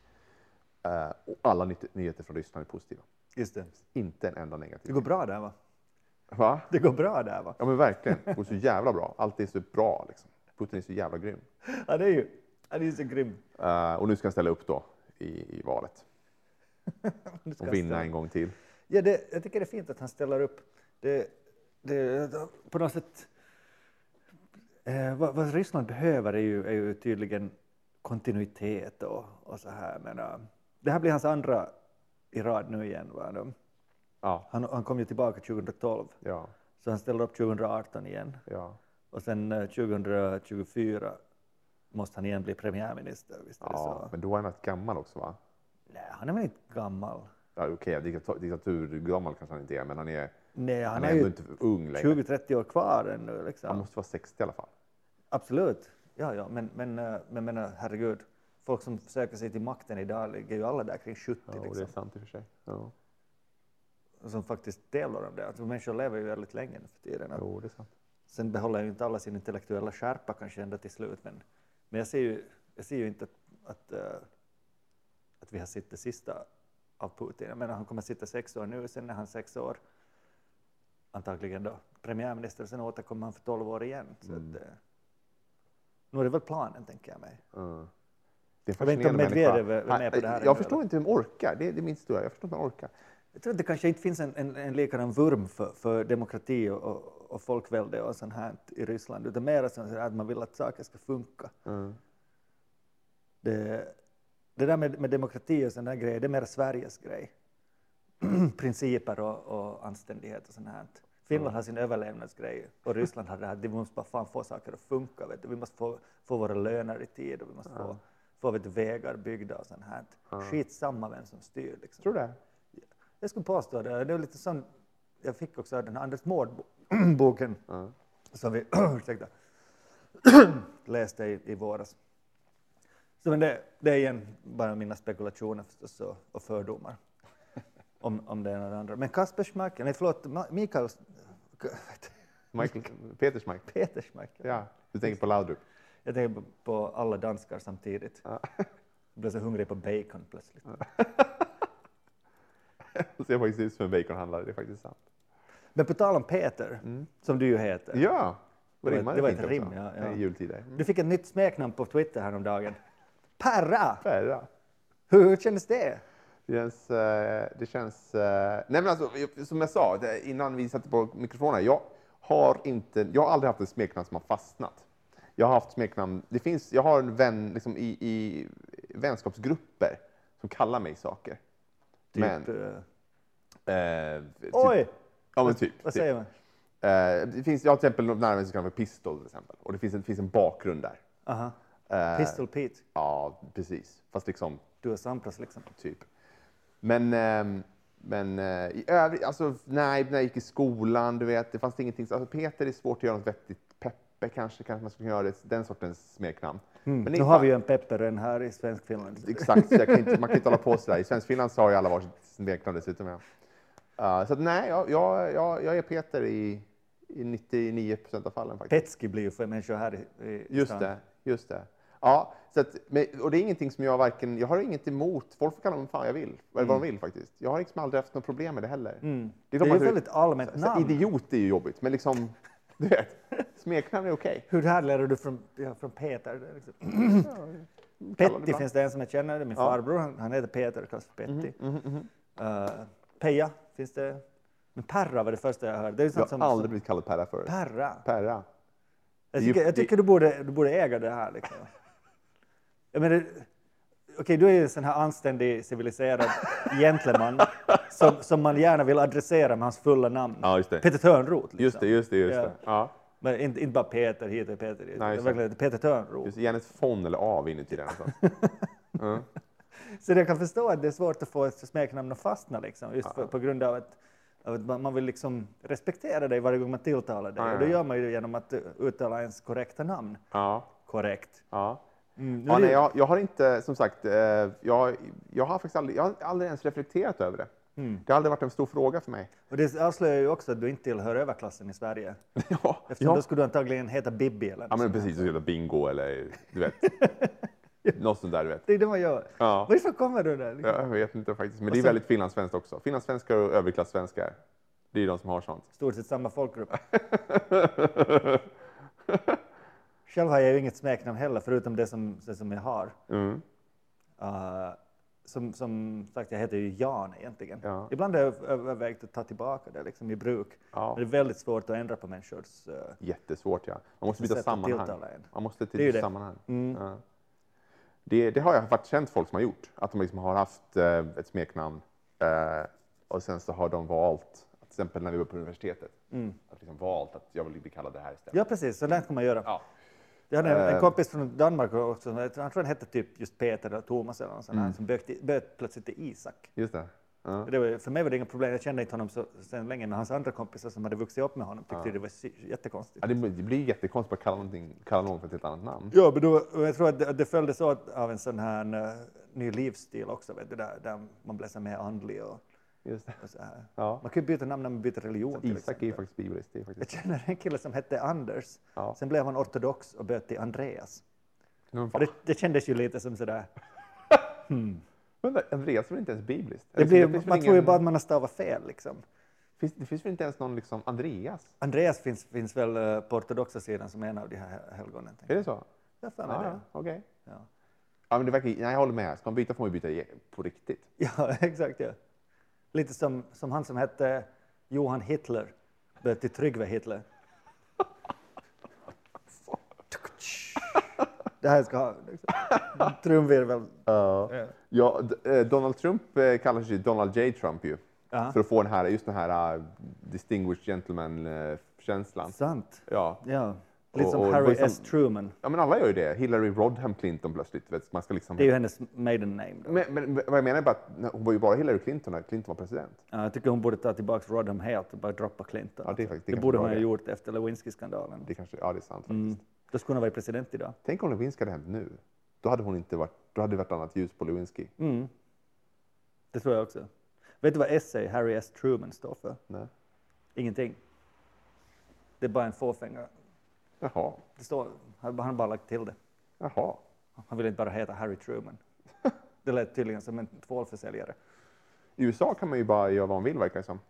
Eh, och alla ny- nyheter från Ryssland är positiva. Just det. Inte en enda Det negativ. går bra där va? Va? Det går bra där va? Ja men verkligen. Det går så jävla bra. Allt är så bra liksom. Putin är så jävla grym. Ja, det är ju han är så grym. Eh, och nu ska han ställa upp då i, i valet och han vinna en gång till. Ja, det, jag tycker det är fint att han ställer upp. Det, det, på något sätt, eh, vad, vad Ryssland behöver är ju, är ju tydligen kontinuitet och, och så här. Men, eh, det här blir hans andra i rad nu igen. Va? Ja, Han, han kom ju tillbaka 2012, ja, så han ställer upp 2018 igen. ja. Och sen eh, 2024 måste han igen bli premiärminister. Visst är det ja. så? Men då är han rätt gammal också va? Nej, han är väl inte gammal? Ja, Okej, diktatur, diktaturgammal kanske han inte är, men han är, Nej, han, han är ju inte ung längre. 20-30 år kvar ännu. Liksom. Han måste vara 60 i alla fall. Absolut. Ja, ja, men, men, eh, men menar, herregud, folk som söker sig till makten idag ligger ju alla där kring 70 Ja, och det är liksom, sant i och för sig. Ja. som faktiskt tävlar om det. Alltså, människor lever ju väldigt länge nu för tiden. Jo, det är sant. Sen behåller ju inte alla sin intellektuella skärpa kanske ända till slut, men, men jag, ser ju, jag ser ju inte att, att, eh, att vi har sett det sista av Putin. Jag menar, han kommer sitta sex år nu, sen är han sex år, antagligen då premiärminister, sen återkommer han för tolv år igen. Så Mm. att, eh, nu är det väl planen, tänker jag mig. Ja. Det är Jag vet inte om. Medvedev är med på det här Jag förstår inte hur de orkar. Det är, det är min. Jag förstår inte hur de orkar. Jag tror att det kanske inte finns en, en, en likadan vurm för, för demokrati och, och, och folkvälde och sånt här i Ryssland, utan mer att man vill att saker ska funka. Mm. Det, det där med, med demokrati och sådana grejer, det är mer Sveriges grej. Principer och, och anständighet och sånt här. Finland har sin överlevnadsgrej och Ryssland har det här, vi måste bara fan få saker att funka. Vet du. Vi måste få, få våra löner i tid och vi måste få, få vet vägar byggda och sånt här. Skitsamma vem som styr. Liksom. Tror du det? Jag skulle påstå det. Det är lite sån, jag fick också den här Anders Mård-boken Ja. som vi ursäkta, läste i, i våras. Så men det, det är igen bara mina spekulationer förstås och, och fördomar om, om det ena eller andra. Men Kasper Schmeichel, nej förlåt, Mikael Michael, Peters Mike. Peter Schmeichel. Ja, du tänker på Laudrup. Jag tänker på alla danskar samtidigt. Ja. Jag blev så hungrig på bacon plötsligt. Du ser faktiskt ut som en baconhandlare, det är faktiskt sant. Men på tal om Peter, som du ju heter. Ja, Det var- rimmar det var ett också. rim, ja, ja. I jultider. Du fick ett nytt smeknamn på Twitter häromdagen. Perra! Perra. Hur, hur kändes det? Det känns... eh, Det känns eh, nej men alltså, som jag sa det, innan vi satte på mikrofonen. Jag har, inte, jag har aldrig haft ett smeknamn som har fastnat. Jag har haft smeknamn... Det finns, jag har en vän liksom, i, i vänskapsgrupper som kallar mig saker. Typ, men... eh, eh, typ, oj! Ja, men typ. Vad typ. säger man? Eh, det finns, jag har till exempel närmare som kallas för pistol till exempel. Och det finns en, det finns en bakgrund där. Aha. Eh, Pistol Pete. Ja, precis. Fast liksom Du och Sampras liksom. typ. Men, ehm, men eh, i övrigt, alltså nej, när jag gick i skolan, du vet, det fanns ingenting. Alltså, Peter är svårt att göra något vettigt. Peppe kanske, kanske man skulle kunna göra det, den sortens smeknamn. Det Nu har vi ju en pepperön här i svensk Finland. Exakt, kan inte, man kan inte hålla på sådär. I svensk Finland så har ju alla varsitt smeknamn dessutom. Ja. Uh, så att, nej, jag, jag, jag, jag är Peter i, i 99 procent av fallen faktiskt. Petski blir ju för människor här i, i Just stan. det, just det. Ja, så att, och det är ingenting som jag varken, jag har inget emot, folk får kalla mig fan jag vill, eller vad de vill faktiskt. Jag har liksom aldrig haft något problem med det heller. Mm. Det är, Det är ju man- väldigt allmänt namn. idiot är ju jobbigt, men liksom, du vet, smeknamn är okej. Hur härleder du från, ja, från Peter? Liksom. Petti finns det en som jag känner, det är min Ja. farbror, han, han heter Peter, kallas för Petti. Mhm, mhm. Uh, Peja finns det. Men Perra var det första jag hörde. Det är Jag har som, aldrig blivit kallad Perra förut. Perra. Perra. Jag tycker, jag tycker du, borde, du borde äga det här. Liksom. Jag menar, okej, du är ju en sån här anständig, civiliserad gentleman som, som man gärna vill adressera med hans fulla namn. Ja, just det. Peter Törnroth. Liksom. Just det, just det, just Ja. det. Ja. Men inte, inte bara Peter hit och Peter dit. Nej, det verkligen Peter Törnroth. Just gärna ett fon eller av inuti den. någonstans. Ja. Så jag kan förstå att det är svårt att få ett smeknamn att fastna liksom, just för, Ja. på grund av att, man, vill liksom respektera dig varje gång man tilltalar dig. Ja, Och det ja. gör man ju genom att uh, uttala ens korrekta namn Ja. korrekt. Ja. Mm, Ja, nej, jag, jag har inte, som sagt, eh, jag, jag har faktiskt aldrig, jag har aldrig ens reflekterat över det. Mm. Det har aldrig varit en stor fråga för mig. Och det avslöjar ju också att du inte tillhör överklassen i Sverige. ja, Eftersom ja. då skulle du antagligen heta Bibi eller ja, men precis, jävla bingo eller du vet. Något sånt där, du vet. Det är det man gör. Ja. Varifrån kommer du där? liksom? Jag vet inte faktiskt, men Och det är sen- väldigt finlandssvenskt också. Finlandssvenskar och överklassvenskar. Det är de som har sånt. Stort sett samma folkgrupp. Själv har jag ju inget smeknamn heller, förutom det som, det som jag har. Mm. Uh, som, som sagt, jag heter ju Jan egentligen. Ja. Ibland har jag övervägt att ta tillbaka det liksom, i bruk. Ja. Det är väldigt svårt att ändra på människors... Uh, Jättesvårt, ja. Man måste byta sammanhang. Man måste till det. sammanhang. Mm. Ja. Det, det har jag faktiskt känt folk som har gjort. Att de liksom har haft eh, ett smeknamn eh, och sen så har de valt, till exempel när vi var på universitetet, att liksom valt att jag vill bli kallad det här istället. Mm. ja, precis. Så där kan man göra. Ja. Jag hade en, en Eh. kompis från Danmark också, jag tror han hette typ just Peter eller Thomas eller något sånt Mm. som bytte, bytte plötsligt till Isak. Just det. Ja. Det var, för mig var det inga problem, jag kände inte honom så sen länge, men hans andra kompisar som hade vuxit upp med honom tyckte det var jättekonstigt. Ja, det, blir jättekonstigt att kalla, kalla någon för ett helt annat namn. Ja, men då, jag tror att det, det följdes åt av en sån här uh, ny livsstil också, vet du, där, där man blev så mer andlig och, Just det. så här. Ja. Man kan ju byta namn när man byter religion. till Isak är ju faktiskt bibliskt. Det är Jag känner en kille som hette Anders, Ja. sen blev han ortodox och bytte till Andreas. Det, det kändes ju lite som sådär, Vänta, Andreas är väl inte ens bibliskt? det Eller, blir, väl man tror ju ingen- bara att man har stavat fel liksom. Finns, det finns väl inte ens någon liksom Andreas? Andreas finns, finns väl eh, på ortodoxa sidan som en av de här helgonen. Är det så? Jag för mig Ja, det. ja, okej. Ja. Ja, men det verkar, nej, jag håller med. Ska man byta får man byta på riktigt. Ja, exakt. Ja. Lite som, som han som hette Johan Hitler, bytte till Tryggve Hitler. Det här ska ha liksom, trumvirvel. Ja. Ja, eh, Donald Trump eh, kallar sig Donald J. Trump ju. Ja. För att få den här, just den här uh, distinguished gentleman-känslan. Sant. Ja. Ja. Lite Och- som och Harry ju som- S. Truman. ja, men alla gör ju det. Hillary Rodham Clinton plötsligt. Vet, man ska liksom... Det är ju hennes maiden name. Då. men, men vad jag menar är bara att hon var ju bara Hillary Clinton när Clinton var president. Ja, jag tycker hon borde ta tillbaka Rodham helt och bara droppa Clinton. Ja, det är faktiskt- det det borde hon ha gjort efter Lewinsky-skandalen. Det kanske, ja, det är sant faktiskt. Mm. Då skulle hon ha varit president idag. Tänk om Lewinsky hade hänt nu. Då hade hon inte varit, då hade det varit annat ljus på Lewinsky. Mm. Det tror jag också. Vet du vad essay Harry S. Truman står för? Nej. Ingenting. Det är bara en fåfänga. Jaha, Det står, han har bara lagt till det. jaha. Han vill inte bara heta Harry Truman. Det lät tydligen som en tvålförsäljare. I USA kan man ju bara göra vad man vill verkar det som.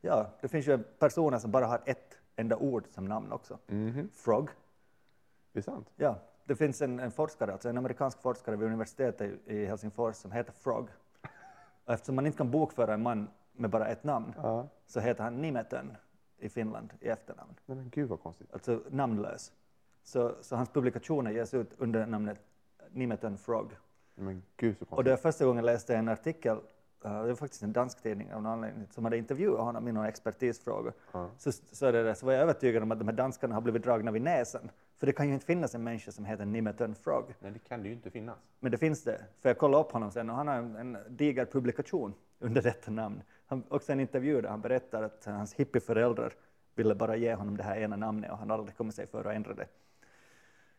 Ja, det finns ju personer som bara har ett enda ord som namn också. Mhm. Frog. Det är sant. Ja, det finns en, en forskare, alltså en amerikansk forskare vid universitetet i i Helsingfors som heter Frog. Och eftersom man inte kan bokföra en man med bara ett namn Ja. så heter han Nimetön i Finland i efternamn. Nej, men gud vad konstigt. Alltså namnlös. Så, så hans publikationer ges ut under namnet Nimetön Frog. Men gud så Och konstigt. det var första gången jag läste en artikel, uh, det var faktiskt en dansk tidning av någon anledning, som hade intervjuat honom i någon expertisfråga. Ja. Så, så, det, där, så var jag övertygad om att de här danskarna har blivit dragna vid näsan. För det kan ju inte finnas en människa som heter Nimetön Frog. Nej, det kan det ju inte finnas. Men det finns det. För jag kollade upp honom sen och han har en, en diger publikation under detta namn. Han, också en intervju där han berättar att hans hippieföräldrar ville bara ge honom det här ena namnet och han aldrig kommit sig för att ändra det.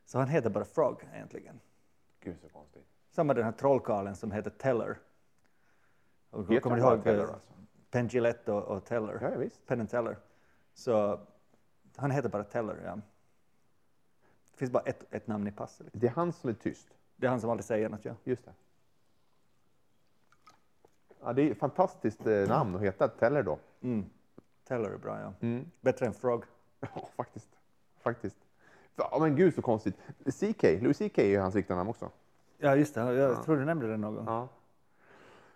Så han heter bara Frog egentligen. Gud så konstigt. Samma den här trollkarlen som heter Teller. Och, Heter kommer du ihåg Teller, alltså? Penn Jillette och, och Teller? Ja, visst. Penn Teller. Så han heter bara Teller, ja. Det finns bara ett, ett namn i passet. Liksom. Det är han som är tyst. Det är han som aldrig säger något, ja. Just det. Ja, det är ett fantastiskt eh, namn att heta Teller då. Mm. Teller är bra, ja. Mm. Bättre än Frog. Ja, faktiskt. Faktiskt. Ja, men gud så konstigt. CK, Louis CK är ju hans riktiga namn också. Ja, just det. Jag tror du nämnde det någon gång. Ja.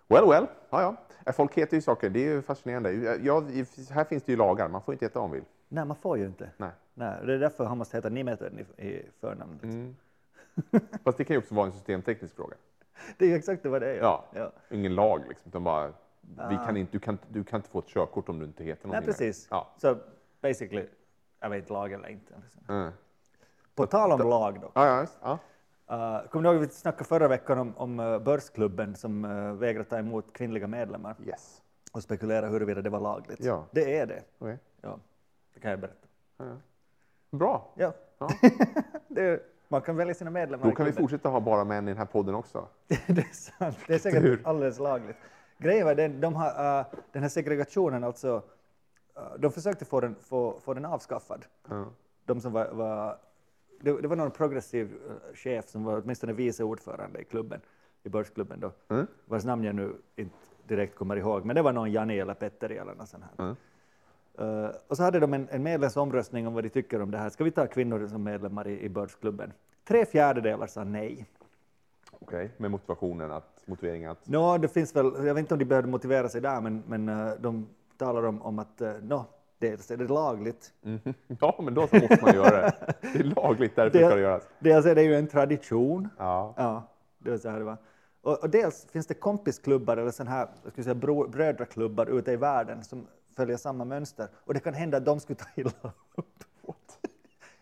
Well, well. Ja, ja. Folk heter ju saker. Det är ju fascinerande. Jag, här finns det ju lagar. Man får inte heta vad man vill. Nej, man får ju inte. Nej. Nej, det är därför han måste heta Nimetön i, i förnamn. liksom. Mm. Fast det kan ju också vara en systemteknisk fråga. Det är ju exakt vad det är. Ja. ja. Ingen lag liksom. Utan bara, vi Ah. kan inte, du, kan, du kan inte få ett körkort om du inte heter Nej, någonting. mer. precis. Ja. Så basically, Jag vet lag eller inte. Mm. På tal om lag då. Ja, ja, ja. Uh, kommer du ihåg att vi snackade förra veckan om, om uh, Börsklubben som uh, vägrar ta emot kvinnliga medlemmar Yes. och spekulera huruvida det var lagligt? Ja. Det är det. Okej. Ja, det kan jag berätta. Bra. Ja. Ja. det man kan välja sina medlemmar Då kan vi fortsätta ha bara män i den här podden också. det är sant. Det är säkert Hur? alldeles lagligt. Grejen var den, de har, uh, den här segregationen, alltså, uh, de försökte få den, få, få den avskaffad. Ja. De som var, var det, det var någon progressiv uh, chef som var åtminstone vice ordförande i klubben, i börsklubben då, Mm. vars namn jag nu inte direkt kommer ihåg, men det var någon Janne eller Petteri eller något sånt här. Mm. Uh, och så hade de en, en medlemsomröstning om vad de tycker om det här. Ska vi ta kvinnor som medlemmar i, i börsklubben? Tre fjärdedelar sa nej. Okej, med motivationen att, motiveringen att... Nå, det finns väl, jag vet inte om de behövde motivera sig där, men, men eh, de talar om, om att uh, no, dels är det lagligt. Mhm. Ja, men då så måste man göra det. Det är lagligt, därför ska det göras. Dels är det ju en tradition. Ja. Ja, det var så här det var. Och, och dels finns det kompisklubbar eller sån här, jag skulle säga brödraklubbar ute i världen som följer samma mönster. Och det kan hända att de skulle ta illa upp.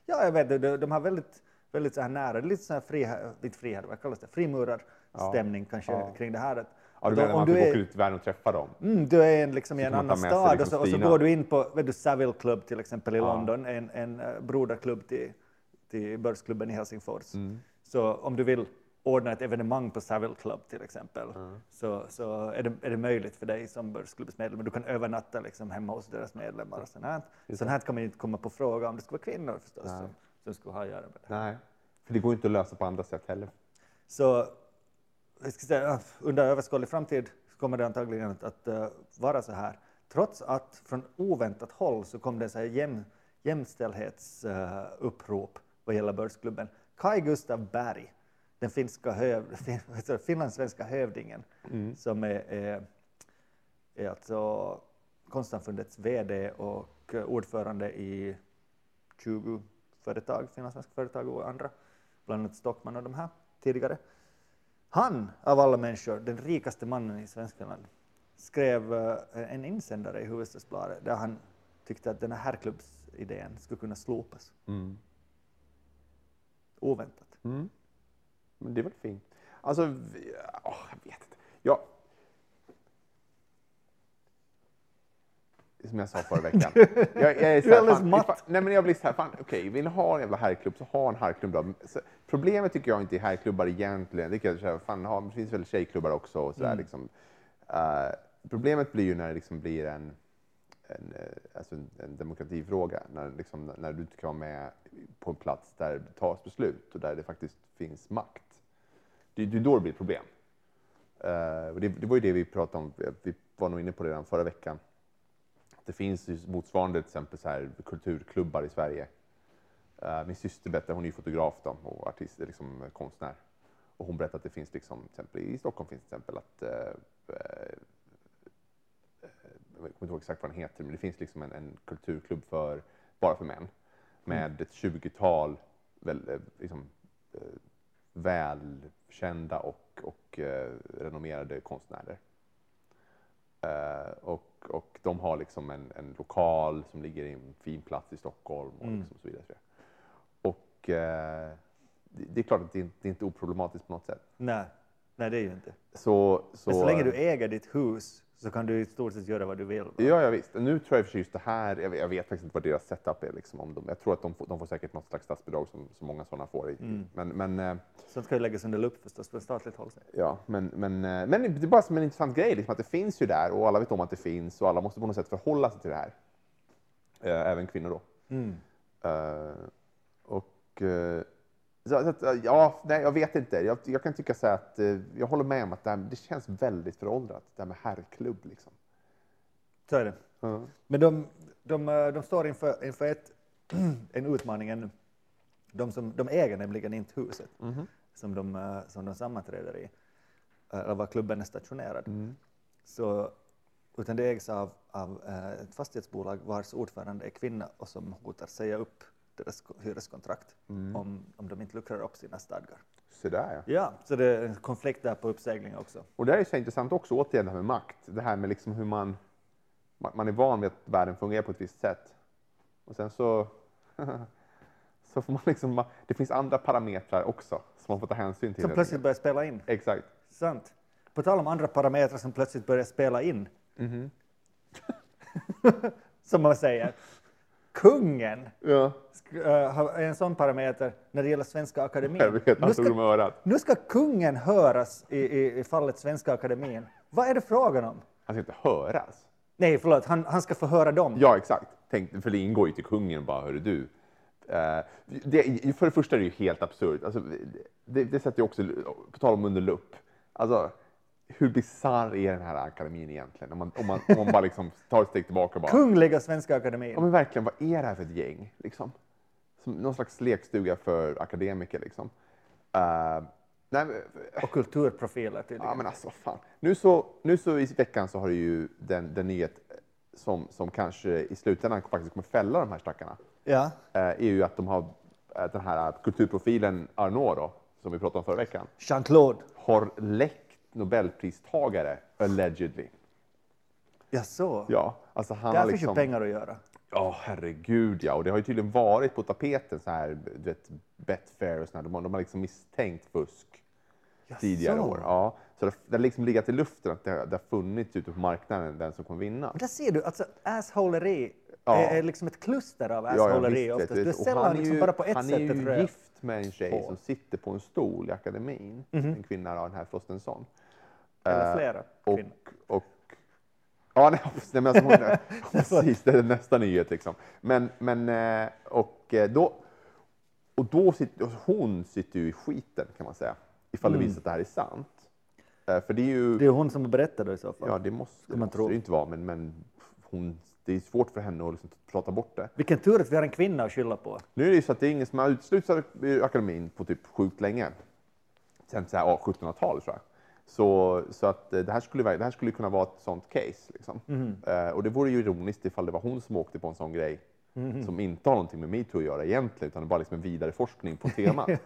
Ja, jag vet. De, de har väldigt, väldigt så här nära, lite så här fri, inte fri, vad kallas det, frimurarstämning kanske Ja. kring det här. Att, Ja, du menar om man du är- åka ut i världen och träffa dem? Mm, du är en, liksom i en annan stad och, liksom så, och så går du in på vet du, Savile Club till exempel i Ja. London, en, en eh, broderklubb till, till börsklubben i Helsingfors. Mm. Så om du vill ordna ett evenemang på Savile Club till exempel Mm. så, så är, det, är det möjligt för dig som börsklubbsmedlem. Du kan övernatta liksom hemma hos deras medlemmar. Och sånt här. Sånt här kan man ju inte komma på fråga om det skulle vara kvinnor förstås Nej. som, som skulle ha att göra med det. Nej, för det går inte att lösa på andra sätt heller. Så jag ska säga, under överskådlig framtid kommer det antagligen att, att eh, vara så här. Trots att från oväntat håll så kom det så här jäm, jämställdhetsupprop vad gäller börsklubben. Kai Gustav Berg, den finska höv, fin, finlandssvenska hövdingen som är, är, är alltså Konstsamfundets VD och ordförande i 20 företag, finlandssvenska företag och andra, bland annat Stockman och de här tidigare. Han, av alla människor, den rikaste mannen i Svenskfinland, skrev eh, en insändare i Hufvudstadsbladet där han tyckte att den här herrklubbsidén skulle kunna slopas. Mm. Oväntat. Mm. Men det är väl fint. Alltså, vi, åh, jag vet inte. Jag, som jag sa förra veckan. Jag, jag är så här, fan, matt. fan, nej men jag blir så här, fan, okej, vill ni ha en jävla herrklubb så ha en herrklubb då. Så, problemet tycker jag inte är herrklubbar egentligen. Det, kan jag säga, fan, ha, det finns väl tjejklubbar också och sådär Mm. liksom. Eh, problemet blir ju när det liksom blir en, en, eh, alltså en, en demokratifråga. När, liksom, när du inte kan vara med på en plats där det tas beslut och där det faktiskt finns makt. Det, det är då det blir problem. Uh, det, det var ju det vi pratade om, vi var nog inne på det redan förra veckan. Det finns ju motsvarande till exempel så här, kulturklubbar i Sverige. Uh, min syster berättade, hon är ju fotograf då, och artist, liksom konstnär. Och hon berättade att det finns liksom, till exempel, i Stockholm finns till exempel att uh, eh, jag kommer inte ihåg exakt vad den heter, men det finns liksom en, en kulturklubb för, bara för män med ett tjugotal väl, liksom, eh, välkända och, och eh, renommerade konstnärer. Eh, och, och de har liksom en, en lokal som ligger i en fin plats i Stockholm och, Mm. liksom så vidare. Och eh, det, det är klart att det inte det är inte oproblematiskt på något sätt. Nej, nej det är ju inte. Så, så, Men så länge du äger ditt hus så kan du i stort sett göra vad du vill. va? Ja, ja visst. Nu tror jag för sig just det här, jag vet, jag vet faktiskt inte vad deras setup är. Liksom, om de, jag tror att de får, de får säkert något slags statsbidrag som, som många sådana får. Mm. Men, men, eh, Sånt ska ju läggas under lupp förstås på statligt håll. ja, men, men, eh, men det är bara som en intressant grej, liksom, att det finns ju där och alla vet om att det finns och alla måste på något sätt förhålla sig till det här. Eh, även kvinnor då. Mm. Eh, och eh, så, ja, nej, jag vet inte. Jag, jag kan tycka så här att eh, jag håller med om att det, här, det känns väldigt föråldrat, det här med herrklubb. Liksom. Så är det. Ja. Men de, de, eh, de står inför, inför ett, en utmaning ännu. De, som, de äger nämligen inte huset Mhm. som, de, eh, som de sammanträder i, eller var klubben är stationerad. Mm. Så, utan det ägs av, av ett fastighetsbolag vars ordförande är kvinna och som hotar säga upp deras ko- hyreskontrakt Mm. om, om de inte luckrar upp sina stadgar. Så där, ja. Ja, så det är en konflikt där på uppsägning också. Och det är så intressant också, återigen det här med makt. Det här med liksom hur man, man är van vid att världen fungerar på ett visst sätt. Och sen så så får man liksom, det finns andra parametrar också som man får ta hänsyn till. Som plötsligt börjar spela in. Exakt. Sant. På tal om andra parametrar som plötsligt börjar spela in. Mhm. som man säger. Kungen Ja, har- är en sån parameter när det gäller Svenska Akademin. vet, Nu ska, nu ska kungen höras i, i, i fallet Svenska Akademin. Vad är det frågan om? Han ska inte höras. Nej, förlåt, han, han ska få höra dem. Ja, exakt. Tänk, för det ingår ju till kungen bara, hörru du. Eh, det, för det första är det ju helt absurt. Alltså, det, det sätter ju också, på tal om under lupp, alltså, hur bisarr är den här akademin egentligen? Om man, om man, om man bara liksom tar ett steg tillbaka och bara, Kungliga Svenska Akademin. ja men verkligen, vad är det här för ett gäng? Liksom? Som någon slags lekstuga för akademiker liksom. Eh, nej, Och kulturprofiler tydligen. Ja, men alltså fan. Nu så, nu så i veckan så har ju den, den nyhet som, som kanske i slutändan faktiskt kommer fälla de här stackarna. Ja. Eh, är ju att de har eh, den här kulturprofilen Arnaud då, som vi pratade om förra veckan, Jean-Claude. har läckt Nobelpristagare allegedly. Ja, så. Ja, alltså han Där har finns ju liksom... pengar att göra. Ja, herregud ja. Och det har ju tydligen varit på tapeten så här, du vet, Betfair och sådär. De, har- de har liksom misstänkt fusk tidigare Jaså? år. Ja, så det, det har liksom legat i luften att det, har- det har funnits ute på marknaden den som kommer vinna. Men där ser du, alltså assholeri Ja. är, är liksom ett kluster av Ja, ja, assholeri visst, oftast. Du är sällan han är liksom ju- bara på ett Han sätt är ett ju gift med en tjej på. som sitter på en stol i akademin. En kvinna, ja, den här Frostenson. Eller Eh, flera och, kvinnor. och, ja, nej, men alltså hon, precis, det är nästa nyhet liksom. Men, men eh, och eh, då, och då sitter, hon sitter ju i skiten kan man säga, ifall det visar sig att det här är sant. För det är ju, Mm. Det är hon som berättar det i så fall. ja det måste, det man måste det inte vara, men, men hon, det är svårt för henne att liksom prata bort det. Vilken tur att vi har en kvinna att skylla på. Nu är det ju så att det är ingen som har uteslutits ur akademin på typ sjukt länge. Sen så här, ja, 1700-talet tror jag. Så, så att eh, det här, skulle, det här skulle kunna vara ett sånt case. Liksom. Eh, och det vore ju ironiskt ifall det var hon som åkte på en sån grej som inte har någonting med metoo att göra egentligen, utan bara liksom en vidare forskning på temat.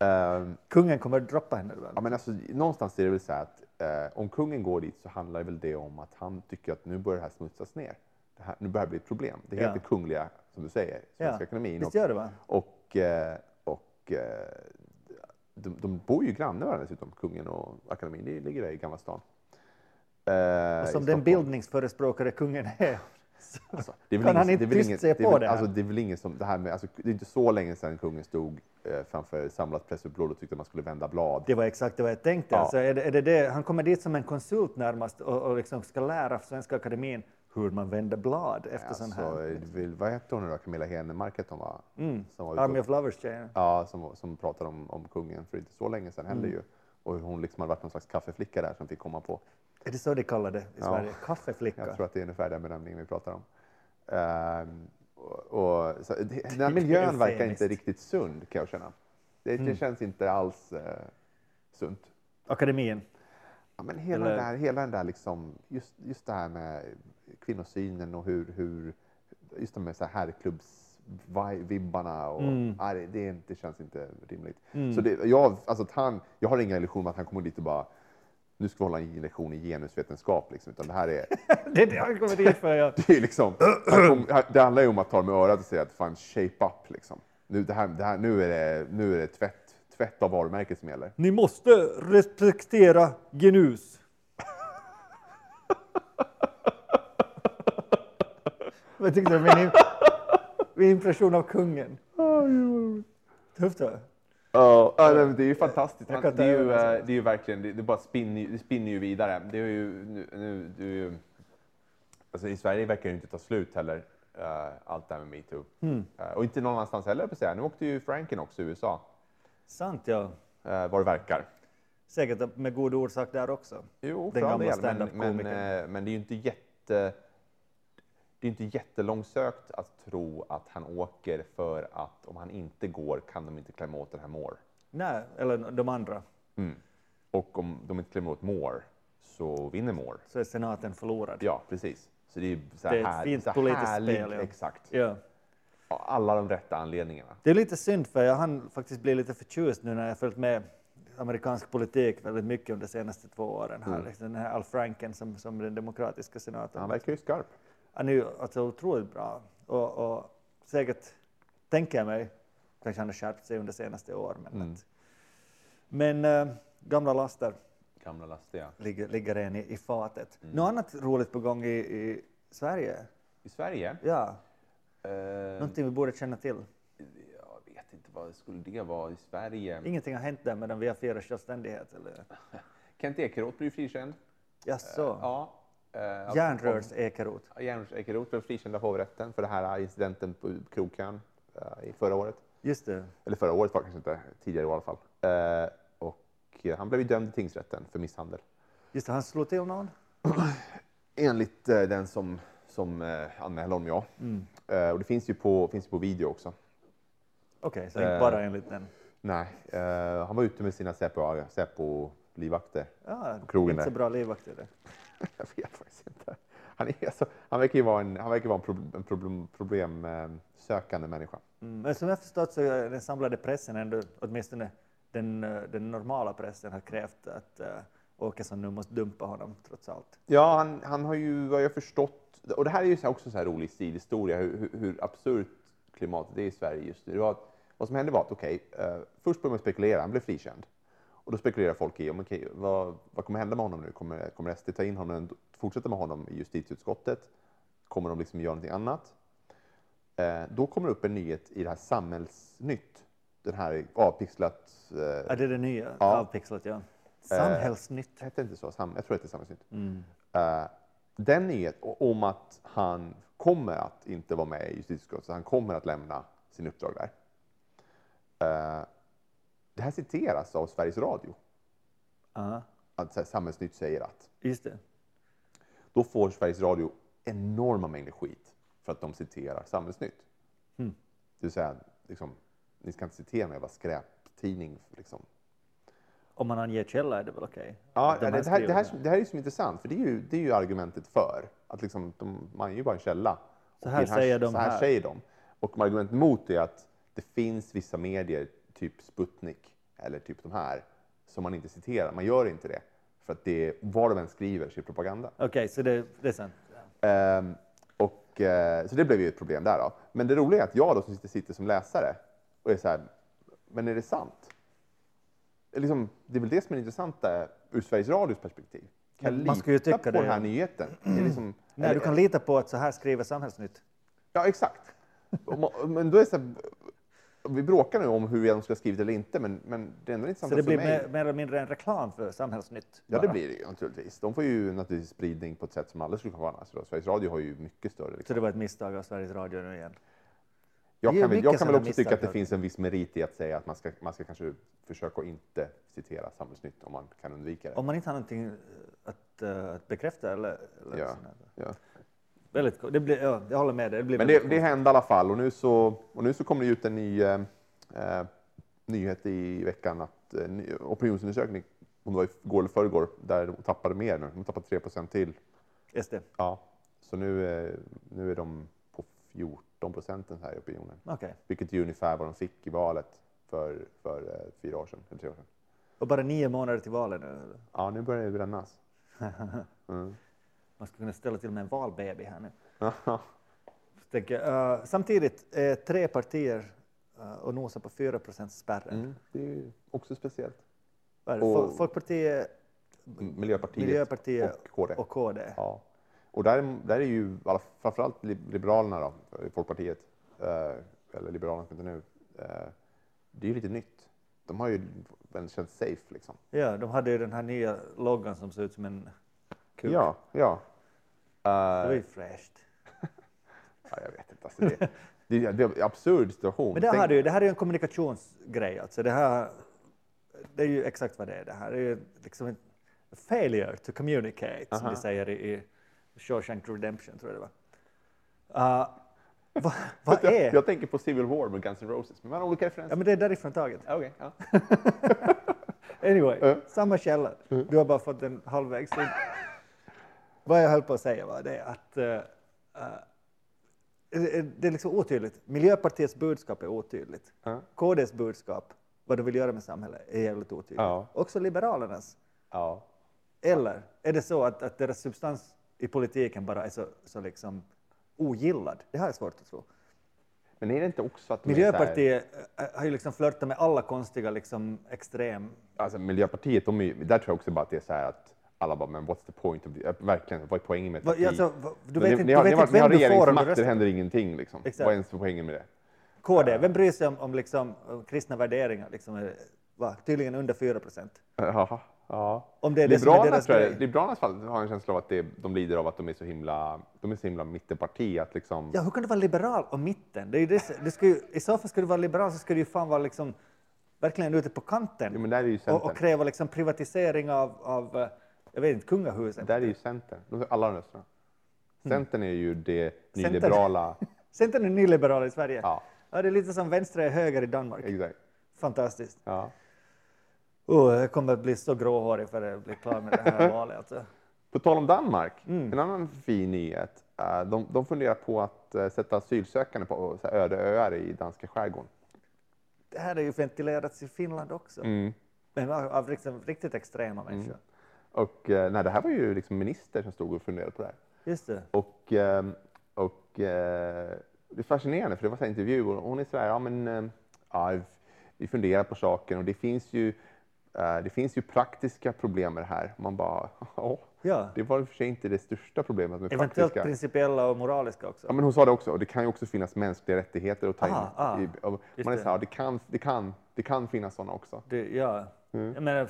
Eh, Kungen kommer att droppa henne väl? Ja, men alltså, någonstans är det väl så att eh, om kungen går dit så handlar det väl det om att han tycker att nu börjar det här smutsas ner. Det här, nu börjar det bli ett problem. Det Ja. heter kungliga, som du säger, Svenska akademin. Visst Och, gör det va? och, eh, och de, de bor ju grannar varandra dessutom, kungen och akademin. Det ligger där i Gamla stan. Eh, Och som den Stockholm. bildningsförespråkare kungen är. Alltså, det är väl Kan han ingen- inte det är väl tyst ingen- se det på väl- det? Alltså, det är väl ingen som, det här med, alltså, det är inte så länge sedan kungen stod eh, framför samlat pressuppbåd och tyckte att man skulle vända blad. Det var exakt vad jag tänkte. Ja. Alltså, är det, är det det? Han kommer dit som en konsult närmast och, och liksom ska lära Svenska Akademin hur man vänder blad efter sån Alltså, här. eh, vill, vad hette hon nu då? Camilla Henemark hette hon va? Som var Army of Lovers-tjejen. Ja, som, som pratade om, om kungen för inte så länge sedan heller Mm. ju. Och hur hon liksom hade varit någon slags kaffeflicka där som fick komma på. Är det så de kallar det i Ja. Sverige? Kaffeflicka? Jag tror att det är ungefär den benämningen vi pratar om. Ehm, och, och, så, det, den här miljön verkar inte riktigt sund kan jag känna. Det, Mm. det känns inte alls eh, sunt. Akademin. Ja, men hela, Eller- den där, hela den där liksom, just, just det här med kvinnosynen och hur, hur just så här herrklubbs-vibbarna och nej, det, det, är inte- det känns inte rimligt. Så det, jag, alltså han, jag har inga illusioner om att han kommer dit och bara nu ska vi hålla en lektion i genusvetenskap, liksom, utan det här är, det är det han kommer dit för. Ja. det är liksom, kom, det handlar ju om att ta med örat och säga att fan shape up liksom. Nu, det här, det här, nu är det, nu är det tvätt, tvätt av varumärket som gäller. Ni måste respektera genus. Vad tyckte du om min, im- min impression av kungen? Tufft va? Ja, nej, men det är ju fantastiskt. Kan det, är ju, eh, det är ju verkligen, det, det bara spinner, ju- det spinner ju vidare. Det är ju, nu, nu, det är ju, alltså I Sverige verkar det ju inte ta slut heller, eh, allt det här med metoo. Hmm. Eh, och inte någon annanstans heller, på säga. Nu åkte ju Franken också i USA, Sant ja. uh, vad det verkar. Säkert med god orsak där också. Jo, Den gamla del, men, men, men det är ju inte jätte... Det är inte jättelångsökt att tro att han åker för att om han inte går kan de inte klämma åt den här Moore. Nej, eller de andra. Och om de inte klämmer åt Moore så vinner Moore. Så är senaten förlorad. Ja, precis. Så det är så här Det är ett fint politiskt spel, ja. Exakt. Ja. Alla de rätta anledningarna. Det är lite synd för jag hann faktiskt bli lite förtjust nu när jag följt med amerikansk politik väldigt mycket under de senaste två åren. Här. Liksom Den här Al Franken som, som den demokratiska senatorn. Han verkar ju skarp. Han är ju alltså otroligt bra och, och säkert tänker jag mig. Kanske han har skärpt sig under senaste år. Men, Mm. att, men eh, gamla laster Gamla laster, ja. ligger, ligger en i, i fatet. Mm. Något annat roligt på gång i, i Sverige? I Sverige? Ja, Eh, någonting vi borde känna till. jag vet inte vad skulle det vara i Sverige. Ingenting har hänt där medan vi har firat självständighet? Eller? Kent Ekeroth blir frikänd. Jaså? Ja. Eh, Järnrörs Ekeroth? Järnrörs Ekeroth blev frikänd av hovrätten för den här incidenten på krogkön eh, i förra året. Just det. Eller förra året var kanske inte, tidigare i alla fall. Eh, och eh, han blev ju dömd i tingsrätten för misshandel. Just det, han slog till någon? Enligt eh, den som, som eh, anmälde honom, ja. Eh, och det finns ju, på, finns ju på video också. Okej, så inte Eh. bara enligt den. Nej, eh, han var ute med sina Säpo- Säpo-livvakter. Ja, krogen inte så bra livvakter det. Jag vet faktiskt inte. Han, är, alltså, han verkar ju vara en, han verkar vara en, problem, problem, problemsökande människa. Mm. Men som jag förstått så den samlade pressen ändå, åtminstone den, eh, den normala pressen, har krävt att uh, Åkesson nu måste dumpa honom trots allt. Ja, han, han har ju, vad jag förstått, och det här är ju så- också så här rolig stilhistoria, hur, hur, absurt klimatet är i Sverige just nu. Det var vad som hände var att, okej, eh, först började man spekulera, han blev frikänd. Och då spekulerar folk i, om, okej, vad, vad kommer hända med honom nu? Kommer, kommer SD ta in honom, fortsätta med honom i justitieutskottet? Kommer de liksom göra någonting annat? Eh, då kommer det upp en nyhet i det här Samhällsnytt, den här avpixlat, eh, Ja, det är det nya, Ja. avpixlat ja. Samhällsnytt. hette det inte så? Sam, jag tror det är Samhällsnytt. Mm. Eh, den nyhet o- om att han kommer att inte vara med i justitieutskottet, han kommer att lämna sin uppdrag där. Eh, det här citeras av Sveriges Radio. Ja, Att här, Samhällsnytt säger att. just det. Då får Sveriges Radio enorma mängder skit för att de citerar Samhällsnytt. Mm. Det vill säga, liksom, ni ska inte citera jag var skräptidning. Liksom. Om man anger källa är det väl okej? Ja, Att de det, här det, här, det, här, här är ju så intressant, för det är ju, det är ju argumentet för. Att liksom, de, man är ju bara en källa. Så här den säger de så här, här. säger de. Och argumentet mot är att det finns vissa medier, typ Sputnik eller typ de här, som man inte citerar. Man gör inte det. För att det, vad de än skriver så är propaganda. Okej, så det, det är sant. Ehm, och, eh, så det blev ju ett problem där. Då. Men det roliga är att jag då som sitter, sitter som läsare och är så här, men är det sant? Liksom, det är väl det som är intressant där, ur Sveriges Radios perspektiv. Kan jag man lita ska ju tycka på det. den här nyheten? Är det liksom, Nej, du kan lita på att så här skriver Samhällsnytt. Ja, exakt. Men då är det så här, vi bråkar nu om hur de ska ha skrivit eller inte, men, men det är ändå intressant Så det blir mer, mer eller mindre en reklam för Samhällsnytt. Ja, det blir det ju naturligtvis. De får ju naturligtvis spridning på ett sätt som aldrig skulle kunna vara annars. Sveriges Radio har ju mycket större. Så Liksom. det var ett misstag av Sveriges Radio nu igen. Jag det kan, väl, jag kan väl också tycka att det finns en viss merit i att säga att man ska, man ska kanske försöka att inte citera Samhällsnytt om man kan undvika det. Om man inte har någonting att, eh, att bekräfta eller... eller Ja, ja. Väldigt det blir, ja, Jag håller med dig. Det blir Men det, det hände i alla fall och nu så, och nu så kommer det ut en ny eh, eh, nyhet i veckan att eh, opinionsundersökning, om det var igår eller förrgår, där de tappade mer nu. De tappade 3% till. SD. Ja. Så nu, eh, nu är de på 14 procent den här i opinionen. Okej. Vilket är ungefär vad de fick i valet för, för eh, fyra år sedan, eller tre år sedan. Och bara nio månader till valet nu. Ja, nu börjar det brännas. Mm. Man skulle kunna ställa till med en valbaby här nu. Tänker, eh, samtidigt är tre partier uh, och nosar på 4 spärren. Mm, det är ju också speciellt. Och- Fol- Folkpartiet, Miljöpartiet, Miljöpartiet och KD. och KD. Ja. Och där, där är ju framförallt Li- Liberalerna, då, Folkpartiet, eh, eller Liberalerna som inte nu, eh, det är ju lite nytt. De har ju väl känts safe liksom. Ja, de hade ju den här nya loggan som ser ut som en kuk. Ja, ja. Det var Eh, ju fräscht. ja. Jag vet inte. Alltså det, det, det är en absurd situation. Men det, Tänk- här är ju, det här är ju en kommunikationsgrej. Alltså det, här, det är ju exakt vad det är. Det här är ju liksom en failure to communicate, som Aha. de säger i, i Shawshank Redemption, tror jag det var. Uh, vad, vad jag, är... jag tänker på Civil War med Guns N' Roses, men man har olika Ja, referenser. men det är därifrån taget. Okej, ja. Anyway, Ja. samma källa. Du har bara fått den halvvägs in. Vad jag höll på att säga var det att eh, det är liksom otydligt. Miljöpartiets budskap är otydligt. Ja. KDs budskap, vad de vill göra med samhället, är jävligt otydligt. Ja. Också Liberalernas. ja. Eller är det så att, att deras substans i politiken bara är så, så liksom ogillad? Det har jag svårt att tro. Men är det inte också att här, Miljöpartiet eh, har ju liksom flörtat med alla konstiga liksom extrem... alltså Miljöpartiet, de är, där tror jag också bara att det är så här att alla bara, men what's the point of the, verkligen, vad är poängen med parti? alltså, du vet inte, ni du har, vet ni har, inte har vem du du regeringsmakt, det händer ingenting liksom. Exakt. Vad är ens poängen med det? KD, vem bryr sig om, om liksom, om kristna värderingar? Liksom, är- va, tydligen under 4 procent. Ja, ja. Om det är det som är Liberalerna, deras tror jag, grej. Liberalernas fall har en känsla av att det, de lider av att de är så himla, de är så himla mittenparti att liksom, Ja, hur kan du vara liberal och mitten? Det är det, du ska ju, I så fall ska du vara liberal så ska du ju fan vara liksom, verkligen ute på kanten ja, och, och kräva liksom privatisering av, av eh, jag vet inte, kungahuset. Där är ju Centern. De alla rösterna. Centern är ju det Mm. Centern. nyliberala. Centern är nyliberal i Sverige. Ja, Ja, det är lite som vänster är höger i Danmark. exakt. Fantastiskt. Ja. Oh, jag kommer att bli så gråhårig för att jag blir klar med det här valet. Alltså. På tal om Danmark, Mm. en annan fin nyhet. eh, De, de funderar på att eh, sätta asylsökande på öde öar i danska skärgården. Det här har ju ventilerats i Finland också. Mm. Men av, av liksom, riktigt extrema människor. Och eh, nej, det här var ju liksom minister som stod och funderade på det här. Just det. Och, eh, och eh, det är fascinerande för det var så här intervju och hon är så här, ja men eh, ja, vi funderar på saken och det finns ju eh, det finns ju praktiska problem med det här. Man bara, ja, Ja. det var i och för sig inte det största problemet med Eventuellt praktiska. principiella och moraliska också. Ja, men hon sa det också, och det kan ju också finnas mänskliga rättigheter att ta in. Ah, i, man är det. så här, det, kan, det, kan, det kan finnas sådana också. Det, ja. Mm. Jag menar,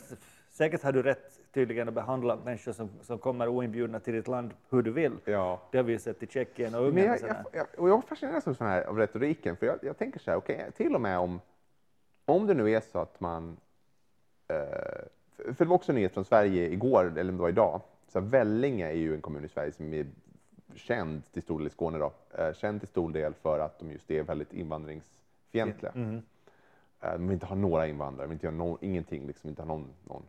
säkert har du rätt tydligen att behandla människor som, som kommer oinbjudna till ditt land hur du vill. Ja. Det har vi ju sett i Tjeckien och Ungern. jag, och jag, jag, och jag fascineras av, sån här, av retoriken, för jag, jag tänker så här, okej, till och med om, om det nu är så att man... Eh, för det var också en nyhet från Sverige igår, eller om det var idag. Så här, Vellinge är ju en kommun i Sverige som är känd till stor del i Skåne då, eh, känd till stor del för att de just är väldigt invandringsfientliga. Mm. Eh, De vill inte ha några invandrare, de vill inte göra no, ingenting, liksom, inte ha någon, någon.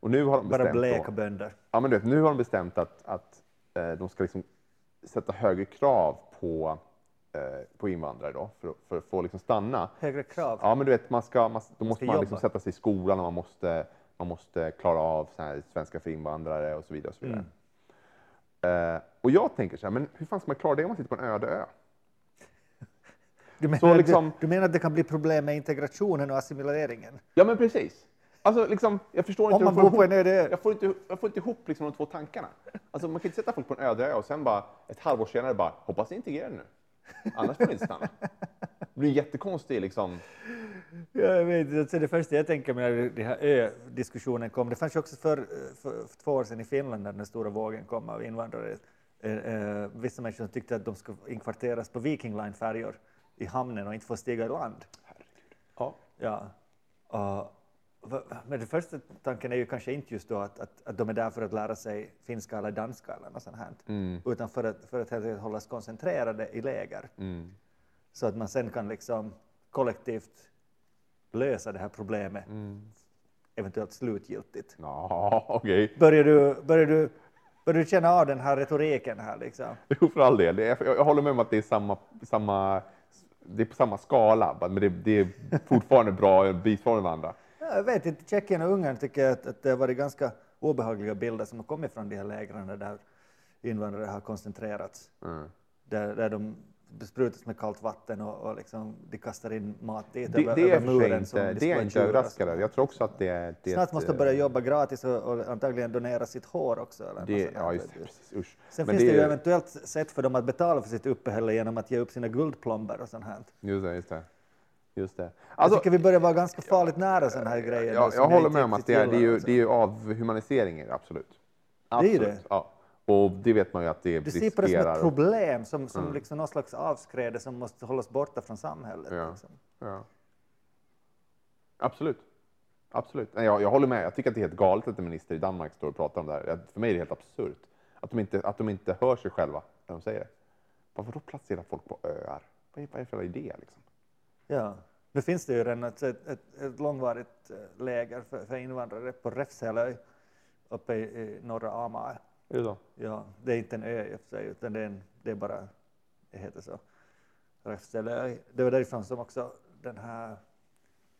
Och nu har de Bara bestämt då- bleka bönder. Ja, men du vet, nu har de bestämt att, att eh, de ska liksom sätta högre krav på, eh, på invandrare då, för, för att få liksom stanna. Högre krav. Ja, men du vet, man ska, man, då måste ska man liksom sätta sig i skolan och man måste, man måste klara av så här, svenska för invandrare och så vidare. Och, så Mm. vidare. Eh, och jag tänker så här, men hur fan ska man klara det om man sitter på en öde ö? Du menar, liksom- du, du menar att det kan bli problem med integrationen och assimileringen? Ja, men precis. Alltså, liksom, jag förstår Om inte man hur jag bor på en öde? Jag får, inte, jag får inte ihop liksom de två tankarna. Alltså, man kan inte sätta folk på en öde ö och sen bara ett halvår senare bara hoppas ni integrerar nu. Annars får ni inte stanna. Det blir jättekonstigt liksom. Ja, jag vet, alltså det första jag tänker när den här ö-diskussionen kom, det fanns ju också för, för, för två år sedan i Finland när den stora vågen kom av invandrare. Eh, eh, vissa människor som tyckte att de skulle inkvarteras på Viking Line-färjor i hamnen och inte få stiga i land. Ja. Ja. Och, va- men den första tanken är ju kanske inte just då att, att, att de är där för att lära sig finska eller danska eller något sånt här, Mm. utan för att, för att helt enkelt hållas koncentrerade i läger Mm. så att man sen kan liksom kollektivt lösa det här problemet, Mm. eventuellt slutgiltigt. Ja, okej. Börjar du, börjar, du, börjar du känna av den här retoriken här liksom? Jo, för all del. Jag, jag håller med om att det är samma, samma, det är på samma skala, men det, det är fortfarande bra bit från varandra. Ja, jag vet inte, Tjeckien och Ungern tycker jag att, att det har varit ganska obehagliga bilder som har kommit från de här lägren där invandrare har koncentrerats. Mm. Där, där de besprutas med kallt vatten och, och liksom, de kastar in mat dit Det, över, det över muren. inte, de det är inte överraskande. Jag tror också att det är... Det Snart måste de börja jobba gratis och, och antagligen donera sitt hår också. Eller Det, ja, just. Precis, usch. Sen Men finns det, ju eventuellt sätt för dem att betala för sitt uppehälle genom att ge upp sina guldplomber och sånt här. Just det, just det. Just det. jag Alltså, tycker vi börjar vara ganska farligt nära sådana här grejer. jag, som jag håller med om att det är, det är, ju, det är ju avhumanisering, det, absolut. Det är Absolut, det. Ja. Och det vet man ju att det Du ser på det som ett problem, som, som Mm. liksom någon slags avskräde som måste hållas borta från samhället. Ja. Liksom. Ja. Absolut. Absolut. Jag, jag håller med. Jag tycker att det är helt galet att en minister i Danmark står och pratar om det här. Jag- För mig är det helt absurt. Att de inte, att de inte hör sig själva när de säger det. Bara, Vadå placera folk på öar? Vad är, vad är det för idé? Liksom? Ja. Nu finns det ju redan ett, ett, ett, långvarigt eh, läger för, för invandrare på Räfselöj uppe i, i norra Amager. Ja, det är inte en ö i och för sig, utan det är, en, det är bara, det heter så, Räfselöj. Det var därifrån som också den här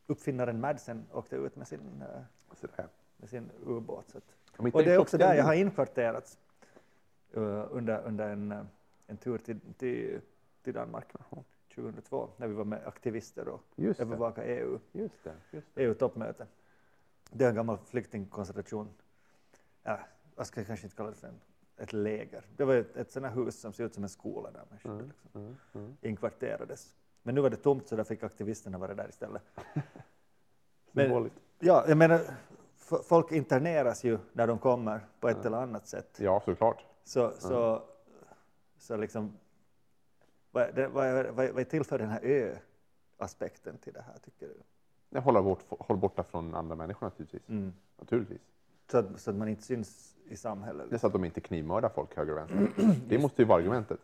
uppfinnaren Madsen åkte ut med sin, eh, med sin ubåt. Så att, och det är också där jag har inkvarterats uh, under, under en, eh, en tur till, till, till Danmark. 2002 när vi var med aktivister och Just det. övervaka EU, Just det. Just det. EU-toppmöte. Det är en gammal flyktingkoncentration. Ja, jag ska kanske inte kalla det för en, ett läger. Det var ett, ett här hus som ser ut som en skola där människor liksom, Mm, mm. inkvarterades. Men nu var det tomt så där fick aktivisterna vara där istället. Men-. Ja, jag menar, folk interneras ju när de kommer på ett eller annat sätt. Ja, såklart. Så, så, så liksom, vad, det, vad, vad, vad är till för den här ö-aspekten till det här, tycker du? Jag håller bort, håll borta från andra människor naturligtvis. Mm. Naturligtvis. Så, att, så att man inte syns i samhället. Det är så att de inte knivmördar folk höger och vänster. Det måste ju vara argumentet.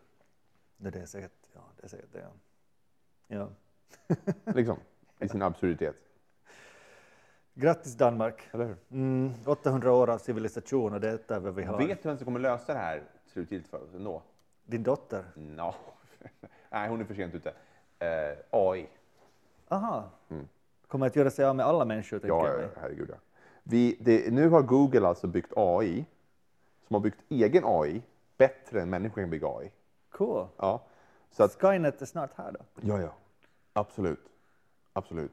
Det, det är säkert, ja, det är säkert det. Ja. Liksom. I sin absurditet. Grattis Danmark! Mm, 800 år av civilisation och det är vad vi har. Vet du vem som kommer lösa det här slutgiltigt för oss ändå? Din dotter? No. Nej, hon är för sent ute. Eh, AI. Aha. Kommer att göra sig av med alla människor, tänker Ja, jag herregud ja. Vi, det, nu har Google alltså byggt AI, som har byggt egen AI, bättre än människor kan bygga AI. Cool. Ja, så att, Skynet är snart här då. ja, ja. Absolut. Absolut.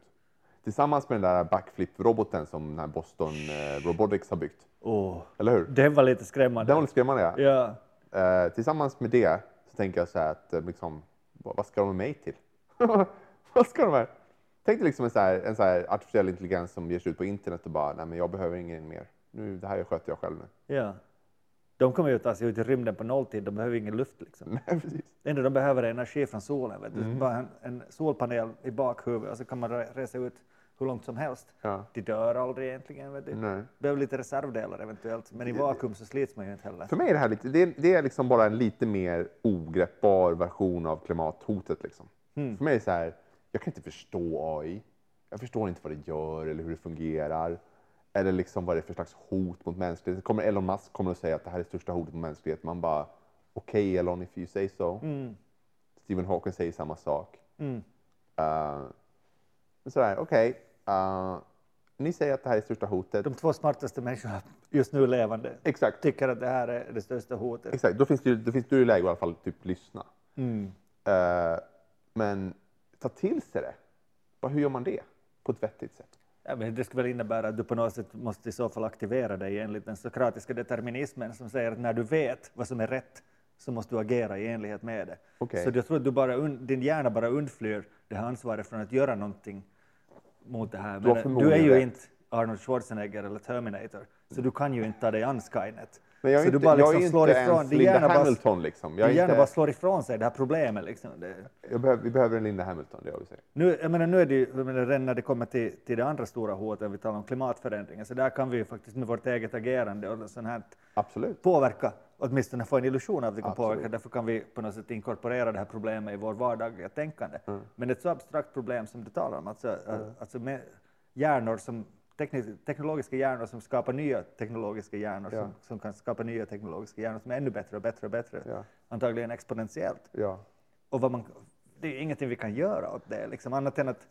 Tillsammans med den där backflip-roboten som den här Boston eh, Robotics har byggt. Oh, Eller hur? det var lite skrämmande. Den var lite skrämmande ja. Ja. Eh, tillsammans med det så tänker jag så här att eh, liksom, vad, ska de med mig till? vad ska de med? Tänk dig liksom en, så här, en så här artificiell intelligens som ger sig ut på internet och bara, nej men jag behöver ingen mer. Nu, det här sköter jag själv nu. ja. De kommer att ta sig ut i rymden på nolltid, de behöver ingen luft. Liksom. Nej, enda de behöver energi från solen. Vet du? Mm. Bara en, en solpanel i bakhuvudet och så kan man re- resa ut hur långt som helst. Ja. De dör aldrig egentligen. Vet du? Nej. Behöver lite reservdelar eventuellt, men i vakuum så slits man ju inte heller. För mig är det här lite, det är, det är liksom bara en lite mer ogreppbar version av klimathotet. Liksom. Mm. För mig är det så här, jag kan inte förstå AI. Jag förstår inte vad det gör eller hur det fungerar. Eller liksom vad det är för slags hot mot mänskligheten. Kommer Elon Musk kommer att säga att det här är det största hotet mot mänskligheten. Man bara, okej Elon, if you say so. Mm. Stephen Hawking säger samma sak. Mm. Uh, sådär, okej. Uh, ni säger att det här är största hotet. De två smartaste människorna just nu levande Exakt. tycker att det här är det största hotet. Exakt, då finns det då finns det ju läge i alla fall typ lyssna. Mm. Eh, men ta till sig det. Bara, hur gör man det på ett vettigt sätt? Ja, men det skulle väl innebära att du på något sätt måste i så fall aktivera dig enligt den sokratiska determinismen som säger att när du vet vad som är rätt så måste du agera i enlighet med det. Okej. Så jag tror att du bara din hjärna bara undflyr det här ansvaret från att göra någonting mot det här. Du Men du förmodligen är ju inte Arnold Schwarzenegger eller Terminator, så du kan ju inte ta dig an Skynet. Men jag är så inte, du bara liksom slår ifrån, din Linda hjärna bara, Hamilton. Liksom. Jag hjärna inte, bara slår ifrån sig det här problemet. Liksom. Det, behöver, vi behöver en Linda Hamilton, det vad vi säger. nu, jag menar, nu är det ju, jag menar, när det kommer till, till det andra stora hotet, vi talar om klimatförändringen, så där kan vi ju faktiskt med vårt eget agerande och sånt här Absolut. påverka, åtminstone få en illusion av att vi kan Absolut. påverka, därför kan vi på något sätt inkorporera det här problemet i vår vardagliga tänkande. Mm. Men ett så abstrakt problem som du talar om, alltså, alltså med hjärnor som teknologiska hjärnor som skapar nya teknologiska hjärnor, Ja. som, som kan skapa nya teknologiska hjärnor som är ännu bättre och bättre och bättre, Ja. antagligen exponentiellt. Ja. Och vad man, det är ingenting vi kan göra åt det, liksom, annat än att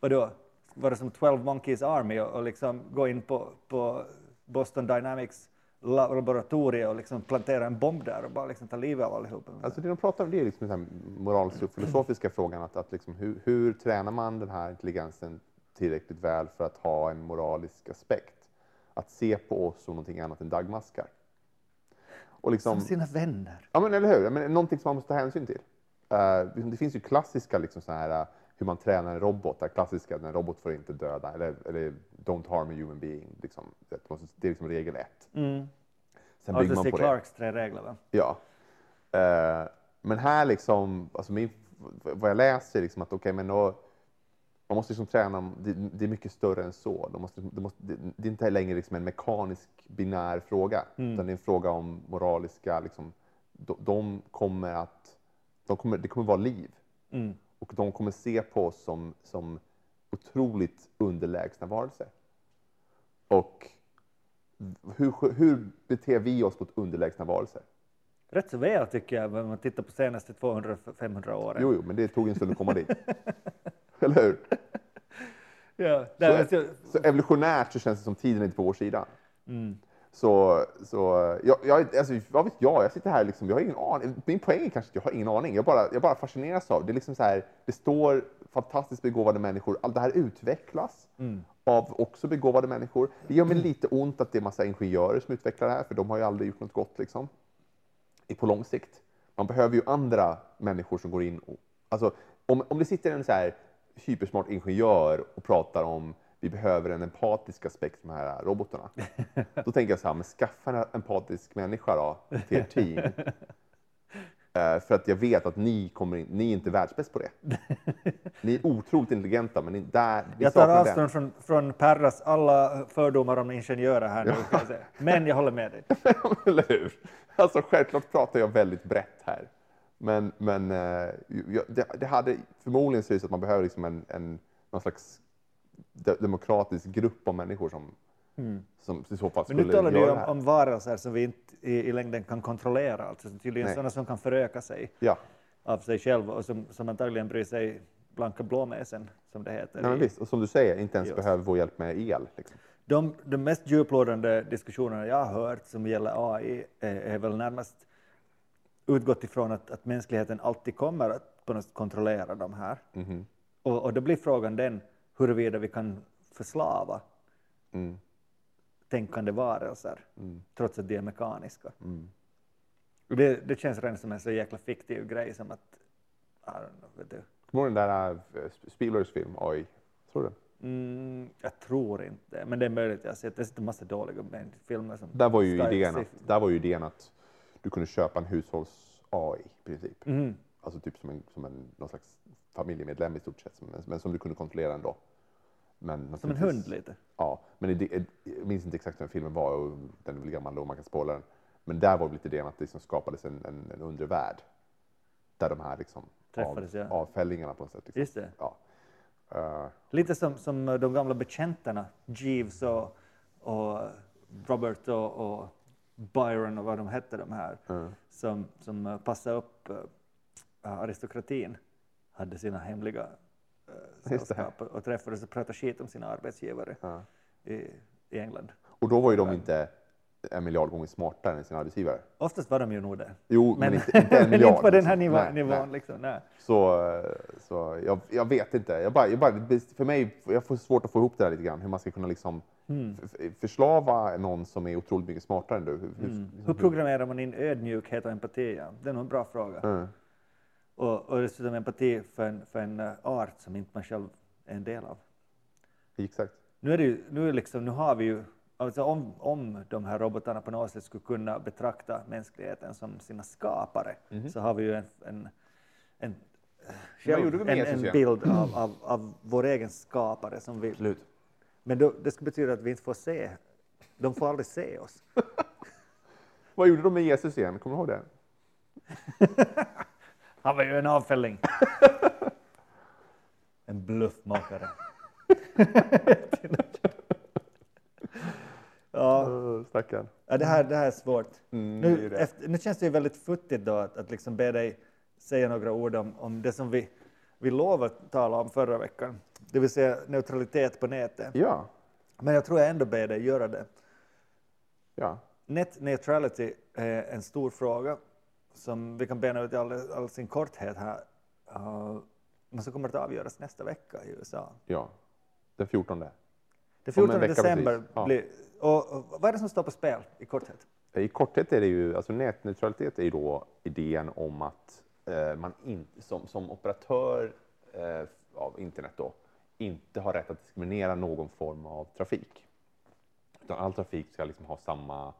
vadå, vara som 12 Monkeys Army och, och liksom gå in på, på Boston Dynamics la- laboratorium och liksom plantera en bomb där och bara liksom ta livet av allihopa. Alltså det de pratar om det är liksom den här moraliska och filosofiska frågan. Att, att liksom hur, hur tränar man den här intelligensen tillräckligt väl för att ha en moralisk aspekt? Att se på oss som någonting annat än dagmaskar. Och liksom, Som sina vänner. Ja, men eller hur? Men någonting som man måste ta hänsyn till. Eh, det finns ju klassiska liksom, så här, eh, hur man tränar en robot. Det klassiska, en robot får inte döda. Eller, eller don't harm a human being. Liksom. Det, det är liksom regel ett. Mm. Sen bygger man på det. Clarks tre regler. Va? Ja. Eh, men här liksom, alltså min, vad jag läser liksom att okej, men då, man måste liksom träna, det, det är mycket större än så. De måste, det, måste, det, det är inte längre liksom en mekanisk binär fråga, utan det är en fråga om moraliska, liksom, de, de kommer att, de kommer, det kommer vara liv. Mm. Och de kommer se på oss som, som otroligt underlägsna varelser. Och hur, hur beter vi oss mot underlägsna varelser? Rätt så väl tycker jag, om man tittar på senaste 200-500 åren. Jo, jo, men det tog en stund att komma dit. Eller hur? Ja, Så, jag, så evolutionärt så känns det som tiden är inte på vår sida. mm. Så, så jag, jag, alltså, vad vet jag? Jag sitter här liksom, jag har ingen aning. Min poäng är kanske att jag har ingen aning. Jag bara, jag bara fascineras av det. är liksom så här, det står fantastiskt begåvade människor. Allt det här utvecklas av också begåvade människor. Det gör mig lite ont att det är massa ingenjörer som utvecklar det här, för de har ju aldrig gjort något gott liksom. På lång sikt. Man behöver ju andra människor som går in och, alltså, om, om det sitter en så här hypersmart ingenjör och pratar om vi behöver en empatisk aspekt med de här robotarna. Då tänker jag så här, men skaffa en empatisk människa då till ert team. Eh, för att jag vet att ni, kommer in, ni är inte världsbäst på det. Ni är otroligt intelligenta, men ni, där, vi Jag tar saknar avstånd från, från Perras alla fördomar om ingenjörer här nu. Kan jag säga. Men jag håller med dig. det. Eller hur? Alltså, självklart pratar jag väldigt brett här. Men, men eh, det, det hade förmodligen det så att man behöver liksom en, en, någon slags de, demokratisk grupp av människor som, som i så fall Men skulle nu talar du göra ju det om, om varelser som vi inte i, i längden kan kontrollera, alltså tydligen Nej. sådana som kan föröka sig Ja, av sig själva och som, som antagligen bryr sig blanka blåmesen, som det heter. Nej, men visst. Och som du säger, inte ens Just. behöver vår hjälp med el. Liksom. De, de mest djuplodande diskussionerna jag har hört som gäller AI är, är väl närmast utgått ifrån att, att mänskligheten alltid kommer att på något kontrollera de här. Mhm. Och, och då blir frågan den huruvida vi kan förslava Mm. tänkande varelser Mm. trots att de är mekaniska. Mm. Det, det känns redan som en så jäkla fiktiv grej som att, I don't know. Kommer den där uh, Spielbergs film AI? Tror du? Mm, jag tror inte, men det är möjligt. Jag har sett, jag har sett en massa dåliga filmer som Där var ju Sky idén att, där var ju idén att du kunde köpa en hushålls-AI i princip. Mhm. Alltså typ som en, som en någon slags familjemedlem i stort sett, som, men som du kunde kontrollera ändå. Men Som en hund lite. Ja, men det, det, jag minns inte exakt hur filmen var och den är väl gammal och man kan spoila den. Men där var väl lite idén att det liksom skapades en, en, en undre värld. Där de här liksom Träffades, ja. avfällingarna på något sätt. Liksom. Just det. Ja. Eh, Lite som, som de gamla bekäntena, Jeeves och, och Robert och, och Byron och vad de hette de här, Mm. som, som eh, passade upp eh, aristokratin, hade sina hemliga sällskap och, och träffades och pratade skit om sina arbetsgivare ja. i, i England. Och då var ju de inte en miljard gånger smartare än sina arbetsgivare. Oftast var de ju nog det. Jo, men, Men, inte, inte en men miljard. inte på den här liksom. nivå, Nej, nivån. nej. Liksom. Nej. Så, så jag, jag vet inte. Jag bara, jag bara, för mig, jag får svårt att få ihop det här lite grann. Hur man ska kunna liksom Mm. förslava någon som är otroligt mycket smartare än du. Hur, hur, Mm. Hur programmerar man in ödmjukhet och empati? Ja? Det är nog en bra fråga. Mm. Och, och dessutom empati för en, för en art som inte man själv är en del av. Exakt. Nu, är det ju, nu, liksom, nu har vi ju, alltså om, om de här robotarna på något sätt skulle kunna betrakta mänskligheten som sina skapare, så har vi ju en, en, en, själv, en, en bild av, av, av vår egen skapare. Som vi, Slut. men då, det skulle betyda att vi inte får se, de får aldrig se oss. Vad gjorde de med Jesus igen? Kommer du ihåg det? Han var ju en avfälling. en bluffmakare. Ja, stackarn. ja, det, här, det här är svårt. Mm, det är Nu, det. efter, nu känns det ju väldigt futtigt då att, att liksom be dig säga några ord om, om det som vi, vi lovade tala om förra veckan, det vill säga neutralitet på nätet. Ja, Men jag tror jag ändå ber dig göra det. ja. Net neutrality är en stor fråga som vi kan bena ut i all, all sin korthet här. Uh, men som kommer att avgöras nästa vecka i USA. ja. Den 14. Det Om en 14 vecka december ja. blir... Och, och vad är det som står på spel i korthet? Eh, I korthet är det ju, alltså nätneutralitet är ju då idén om att eh, man in, som, som operatör eh, av internet då, inte har rätt att diskriminera någon form av trafik. Utan all trafik ska liksom ha samma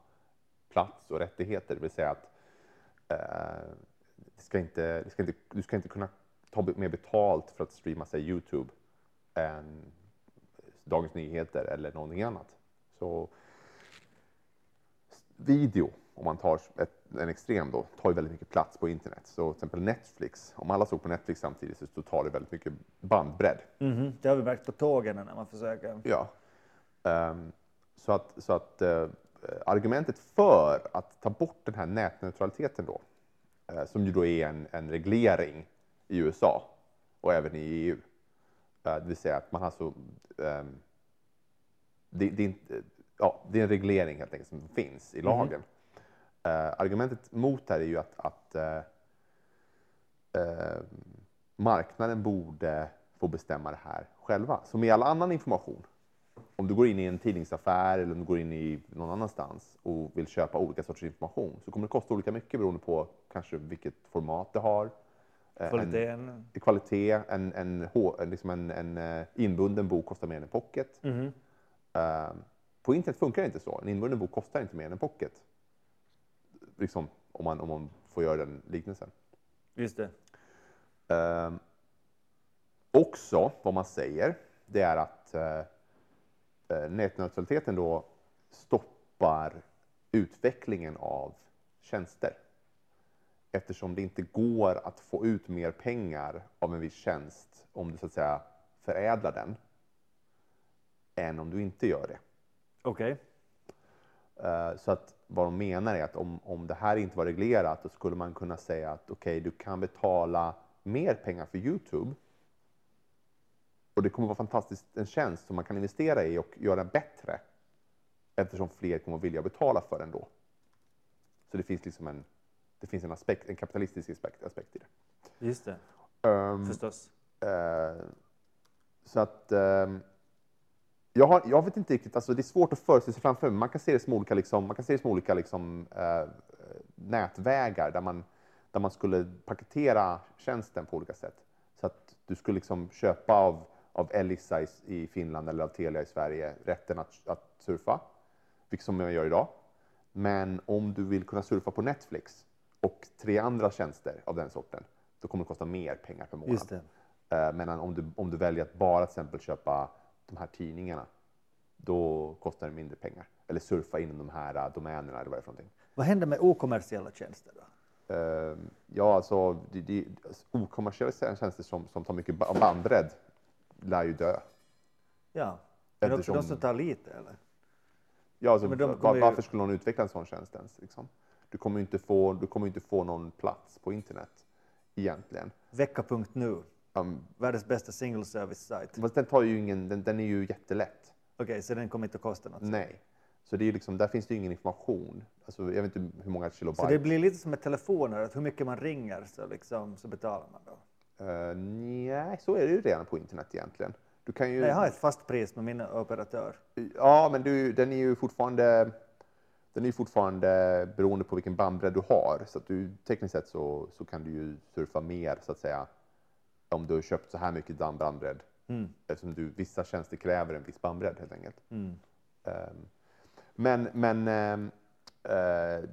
plats och rättigheter, det vill säga att eh, det ska inte, det ska inte, du ska inte kunna ta mer betalt för att streama sig Youtube än Dagens Nyheter eller någonting annat. Så video, om man tar ett, en extrem då, tar ju väldigt mycket plats på internet. Så till exempel Netflix, om alla såg på Netflix samtidigt så tar det väldigt mycket bandbredd. Mhm, Det har vi märkt på tågen när man försöker. Ja. Ehm, så att, så att eh, argumentet för att ta bort den här nätneutraliteten då, eh, som ju då är en, en reglering i USA och även i EU, eh, det vill säga att man har så, ehm, det, det är inte, ja, det är en reglering helt enkelt som finns i lagen. Eh, argumentet mot det här är ju att, att eh, eh, marknaden borde få bestämma det här själva, som i all annan information. Om du går in i en tidningsaffär eller om du går in i någon annanstans och vill köpa olika sorters information så kommer det kosta olika mycket beroende på kanske vilket format det har. Eh, Kvaliteten. En, kvalitet, en, en, en, liksom en, en eh, inbunden bok kostar mer än en pocket. Mhm. Eh, på internet funkar det inte så. En inbunden bok kostar inte mer än en pocket. Liksom, om, man, om man får göra den liknelsen. Just det. Ehm, också vad man säger, det är att eh, eh, nätneutraliteten då stoppar utvecklingen av tjänster. Eftersom det inte går att få ut mer pengar av en viss tjänst om du så att säga förädlar den, än om du inte gör det. Okej. Eh, Så att vad de menar är att om, om det här inte var reglerat, då skulle man kunna säga att okej, du kan betala mer pengar för Youtube. Och det kommer vara fantastiskt en tjänst som man kan investera i och göra bättre. Eftersom fler kommer att vilja betala för den då. Så det finns liksom en, det finns en, aspekt, en kapitalistisk aspekt, aspekt i det. Just det. Ehm, Förstås. Eh, så att ehm, jag, har, jag vet inte riktigt, alltså det är svårt att föreställa sig framför mig. Man kan se det som olika, liksom, man kan se det som olika liksom, eh, nätvägar där man, där man skulle paketera tjänsten på olika sätt. Så att du skulle liksom köpa av, av Elisa i, i Finland eller av Telia i Sverige rätten att, att surfa, vilket som jag gör idag. Men om du vill kunna surfa på Netflix och tre andra tjänster av den sorten, då kommer det kosta mer pengar per månad. Just det. Eh, Medan om du, om du väljer att bara till exempel köpa de här tidningarna, då kostar det mindre pengar. Eller surfa inom de här eh, domänerna eller vad det är för någonting. Vad händer med okommersiella tjänster då? Eh, Ja, alltså, det, det, okommersiella tjänster som, som tar mycket ba- bandbredd lär ju dö. Ja. Men också Eftersom- de som tar lite eller? Ja, alltså, Men de va- kommer ju- Varför skulle någon utveckla en sån tjänst ens? Liksom? Du kommer ju inte få, du kommer inte få någon plats på internet egentligen. Vecka.nu. Um, Världens bästa single service sajt. fast den, tar ju ingen, den, den är ju jättelätt. Okej, så den kommer inte att kosta något. Nej. Så det är liksom, där finns det ju ingen information. Alltså, jag vet inte hur många kilobyte. Så det blir lite som med telefoner, att hur mycket man ringer så, liksom, så betalar man då. Eh, nej, så är det ju redan på internet egentligen. Du kan ju... Nej, Jag har ett fast pris med min operatör. Ja, men du, den är ju fortfarande, den är fortfarande beroende på vilken bandbredd du har. Så att du, tekniskt sett så, så kan du ju surfa mer, så att säga, om du har köpt så här mycket band- bandbredd. Mm. Eftersom du, vissa tjänster kräver en viss bandbredd helt enkelt. Mm. Ehm, men men ehm, eh,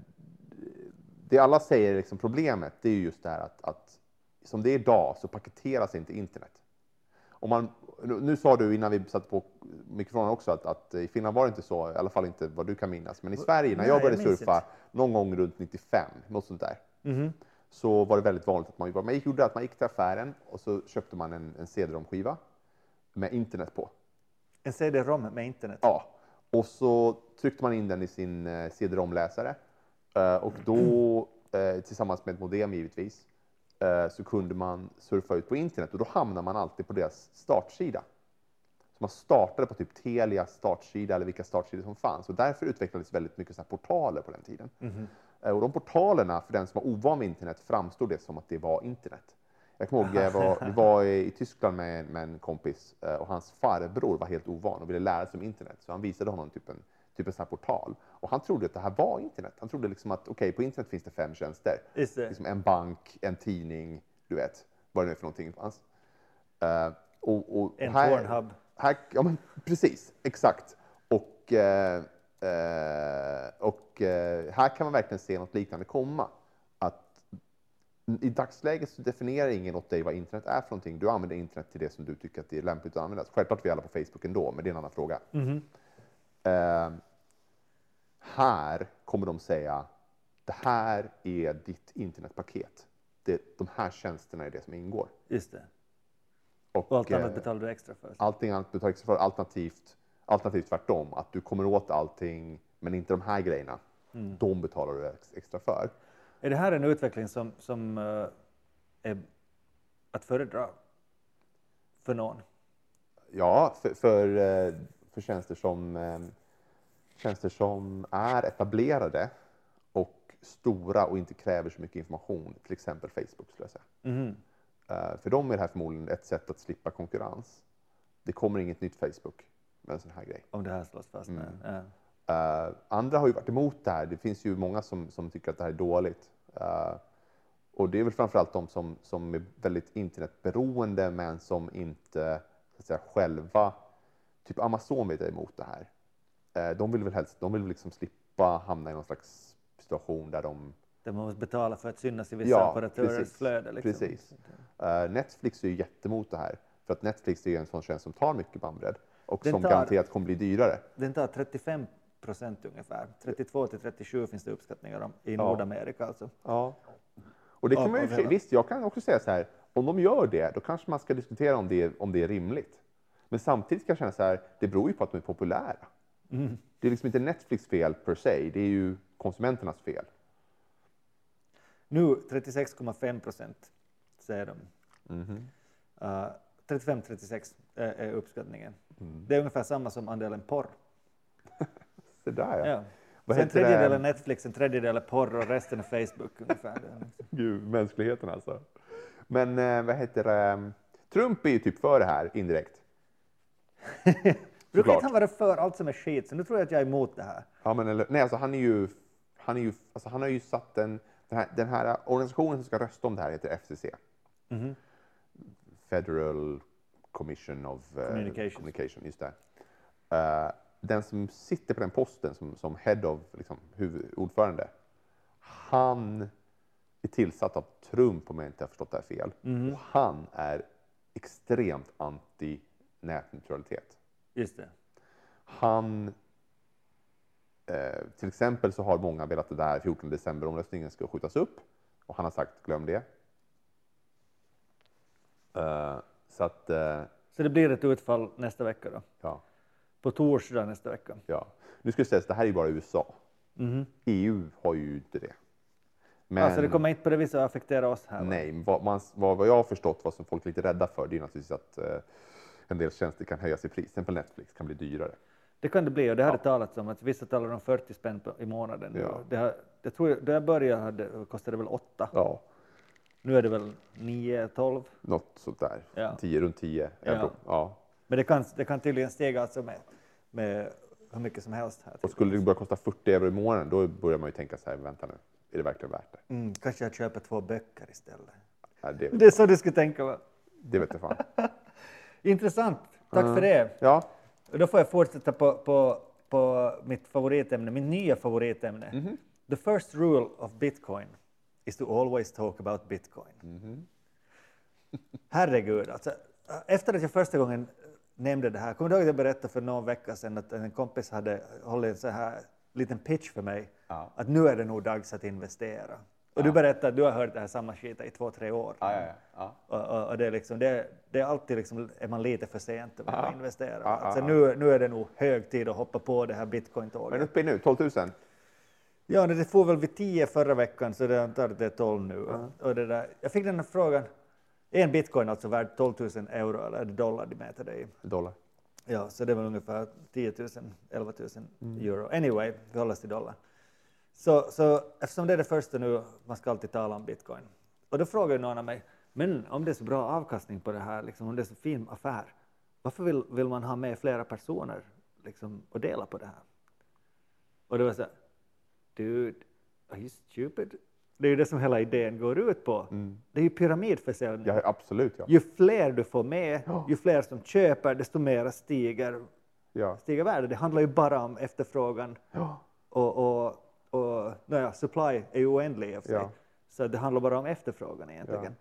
det alla säger liksom problemet, det är ju just det här att, att som det är idag så paketeras inte internet. Om man, nu sa du innan vi satte på mikrofonen också att, att i Finland var det inte så, i alla fall inte vad du kan minnas. Men i Sverige, när jag började surfa någon gång runt 95, något sånt där, Mhm. Så var det väldigt vanligt att man gjorde, man gjorde att man gick till affären och så köpte man en, en CD-ROM-skiva med internet på. En CD-ROM med internet. Ja, och så tryckte man in den i sin eh, CD-ROM-läsare eh, och då eh, tillsammans med ett modem givetvis så kunde man surfa ut på internet och då hamnar man alltid på deras startsida. Så man startade på typ Telias startsida eller vilka startsidor som fanns och därför utvecklades väldigt mycket så portaler på den tiden. Eh, Och de portalerna, för den som var ovan med internet, framstod det som att det var internet. Jag kommer ihåg, jag var, vi var i Tyskland med, med en kompis eh, och hans farbror var helt ovan och ville lära sig om internet. Så han visade honom typ en, typ en sån här portal. Och han trodde att det här var internet. Han trodde liksom att okej, på internet finns det fem tjänster. Just det. Liksom en bank, en tidning, du vet, vad det nu är för någonting. Eh, och, och En här, Pornhub. Här, ja, men precis, exakt. Och, eh, eh, och eh, här kan man verkligen se något liknande komma. Att i dagsläget så definierar ingen åt dig vad internet är för någonting. Du använder internet till det som du tycker att det är lämpligt att använda. Självklart är vi alla på Facebook ändå, men det är en annan fråga. Eh, här kommer de säga, det här är ditt internetpaket. Det, de här tjänsterna är det som ingår. Just det. Och, Och allt annat eh, betalar du extra för. allting annat betalar extra för, alternativt, alternativt tvärtom, att du kommer åt allting, men inte de här grejerna. De betalar du ex- extra för. Är det här en utveckling som, som eh, är att föredra för någon? Ja, för, för, eh, för tjänster som, eh, tjänster som är etablerade och stora och inte kräver så mycket information, till exempel Facebook skulle jag säga. Eh, för dem är det här förmodligen ett sätt att slippa konkurrens. Det kommer inget nytt Facebook med en sån här grej. Om det här slås fast. Mm. Ja. Eh, andra har ju varit emot det här. Det finns ju många som, som tycker att det här är dåligt. Eh, och det är väl framförallt de som, som är väldigt internetberoende men som inte så att säga, själva, typ Amazon vet jag är emot det här. Eh, de vill väl helst, de vill liksom slippa hamna i någon slags situation där de man måste betala för att synas i vissa Ja, operatörers precis. flöde. Liksom. Precis. Netflix är ju jättemot det här. För att Netflix är en sån tjänst som tar mycket bandbredd och Den som tar- garanterat kommer bli dyrare. Den tar 35 procent ungefär. 32 till 37 finns det uppskattningar om i Ja. Nordamerika alltså. Ja. Och det kan man ju, visst, jag kan också säga så här, om de gör det, då kanske man ska diskutera om det, om det är rimligt. Men samtidigt kan jag känna så här, det beror ju på att de är populära. Mm. Det är liksom inte Netflix fel per se, det är ju konsumenternas fel. Nu 36,5 procent säger de. Mhm. Uh, 35-36 är, är uppskattningen. Mm. Det är ungefär samma som andelen porr. Så där ja. Ja. Vad det? tredjedel är Netflix, en tredjedel är porr och resten är Facebook ungefär. Liksom- Gud, mänskligheten alltså. Men eh, vad heter det? Trump är ju typ för det här indirekt. Brukar inte han vara för allt som är skit? Så nu tror jag att jag är emot det här. Ja, men eller, nej, alltså han är ju, han är ju, alltså han har ju satt en, den här, den här organisationen som ska rösta om det här heter FCC. Mhm. Federal Commission of eh, Communications. Communication, just det. Eh, den som sitter på den posten som, som head of, liksom, huvudordförande, han är tillsatt av Trump om jag inte har förstått det här fel. Mhm. Och han är extremt anti nätneutralitet. Just det. Han, eh, till exempel så har många velat att den där 14 december-omröstningen ska skjutas upp och han har sagt glöm det. Eh, så att, eh, Så det blir ett utfall nästa vecka då? ja, På torsdag nästa vecka? ja. Nu ska jag säga att det här är ju bara USA. Mhm. EU har ju inte det. Men, Alltså det kommer inte på det viset att affektera oss här? nej, vad, man, vad, vad jag har förstått, vad som folk är lite rädda för, det är naturligtvis att eh, en del tjänster kan höjas i pris. Till exempel Netflix kan bli dyrare. Det kan det bli och det har det talats om att vissa talar om 40 spänn på, i månaden. Ja. Det har, jag tror, då jag började hade, kostade det väl 8. Ja, Nu är det väl 9, 12. något sånt där. Ja. 10, runt 10 euro. Ja. Men det kan, det kan tydligen stiga alltså med, med hur mycket som helst. Här Och skulle det börja kosta 40 euro i månaden, då börjar man ju tänka så här, vänta nu, är det verkligen värt det? mm, kanske jag köper två böcker istället. Nej, det, Det är så du skulle tänka va? det vet jag fan. Intressant, tack för det. Ja, då får jag fortsätta på, på, på mitt favoritämne, mitt nya favoritämne. Mhm. The first rule of Bitcoin is to always talk about Bitcoin. Mhm. Herregud, alltså, efter att jag första gången nämnde det här, kommer du ihåg att jag berättade för någon vecka sedan att en kompis hade hållit en så här liten pitch för mig, Ja. att nu är det nog dags att investera. Och du berättade att du har hört det här samma skit i två, tre år. ja, ja. ja. Och, och, och det, är liksom, det, det är alltid liksom, är man lite för sent att Ja. investera. Ja, alltså, ja, nu, nu är det nog hög tid att hoppa på det här bitcoin-tåget. Men uppe nu, 12 000? Ja, det får väl vid 10 förra veckan, så det antar att det är 12 nu. Och det där, jag fick den här frågan, en bitcoin alltså värd 12 000 euro eller dollar de mäter det i? Dollar. Ja, så det väl ungefär 10 000, 11 000 euro. Anyway, vi håller oss till dollar. Så, så eftersom det är det första nu, man ska alltid tala om bitcoin. Och då frågar någon av mig, men om det är så bra avkastning på det här, liksom, om det är så fin affär, varför vill, vill man ha med flera personer liksom, och dela på det här? Och det var så här, dude, are you stupid? Det är ju det som hela idén går ut på. Det är ju pyramidförsäljning. Ja, absolut ja. Ju fler du får med, Ja. ju fler som köper, desto mer stiger, Ja. stiger värdet. Det handlar ju bara om efterfrågan ja. och, och, och naja, supply är ju oändlig i och för sig. Så det handlar bara om efterfrågan egentligen.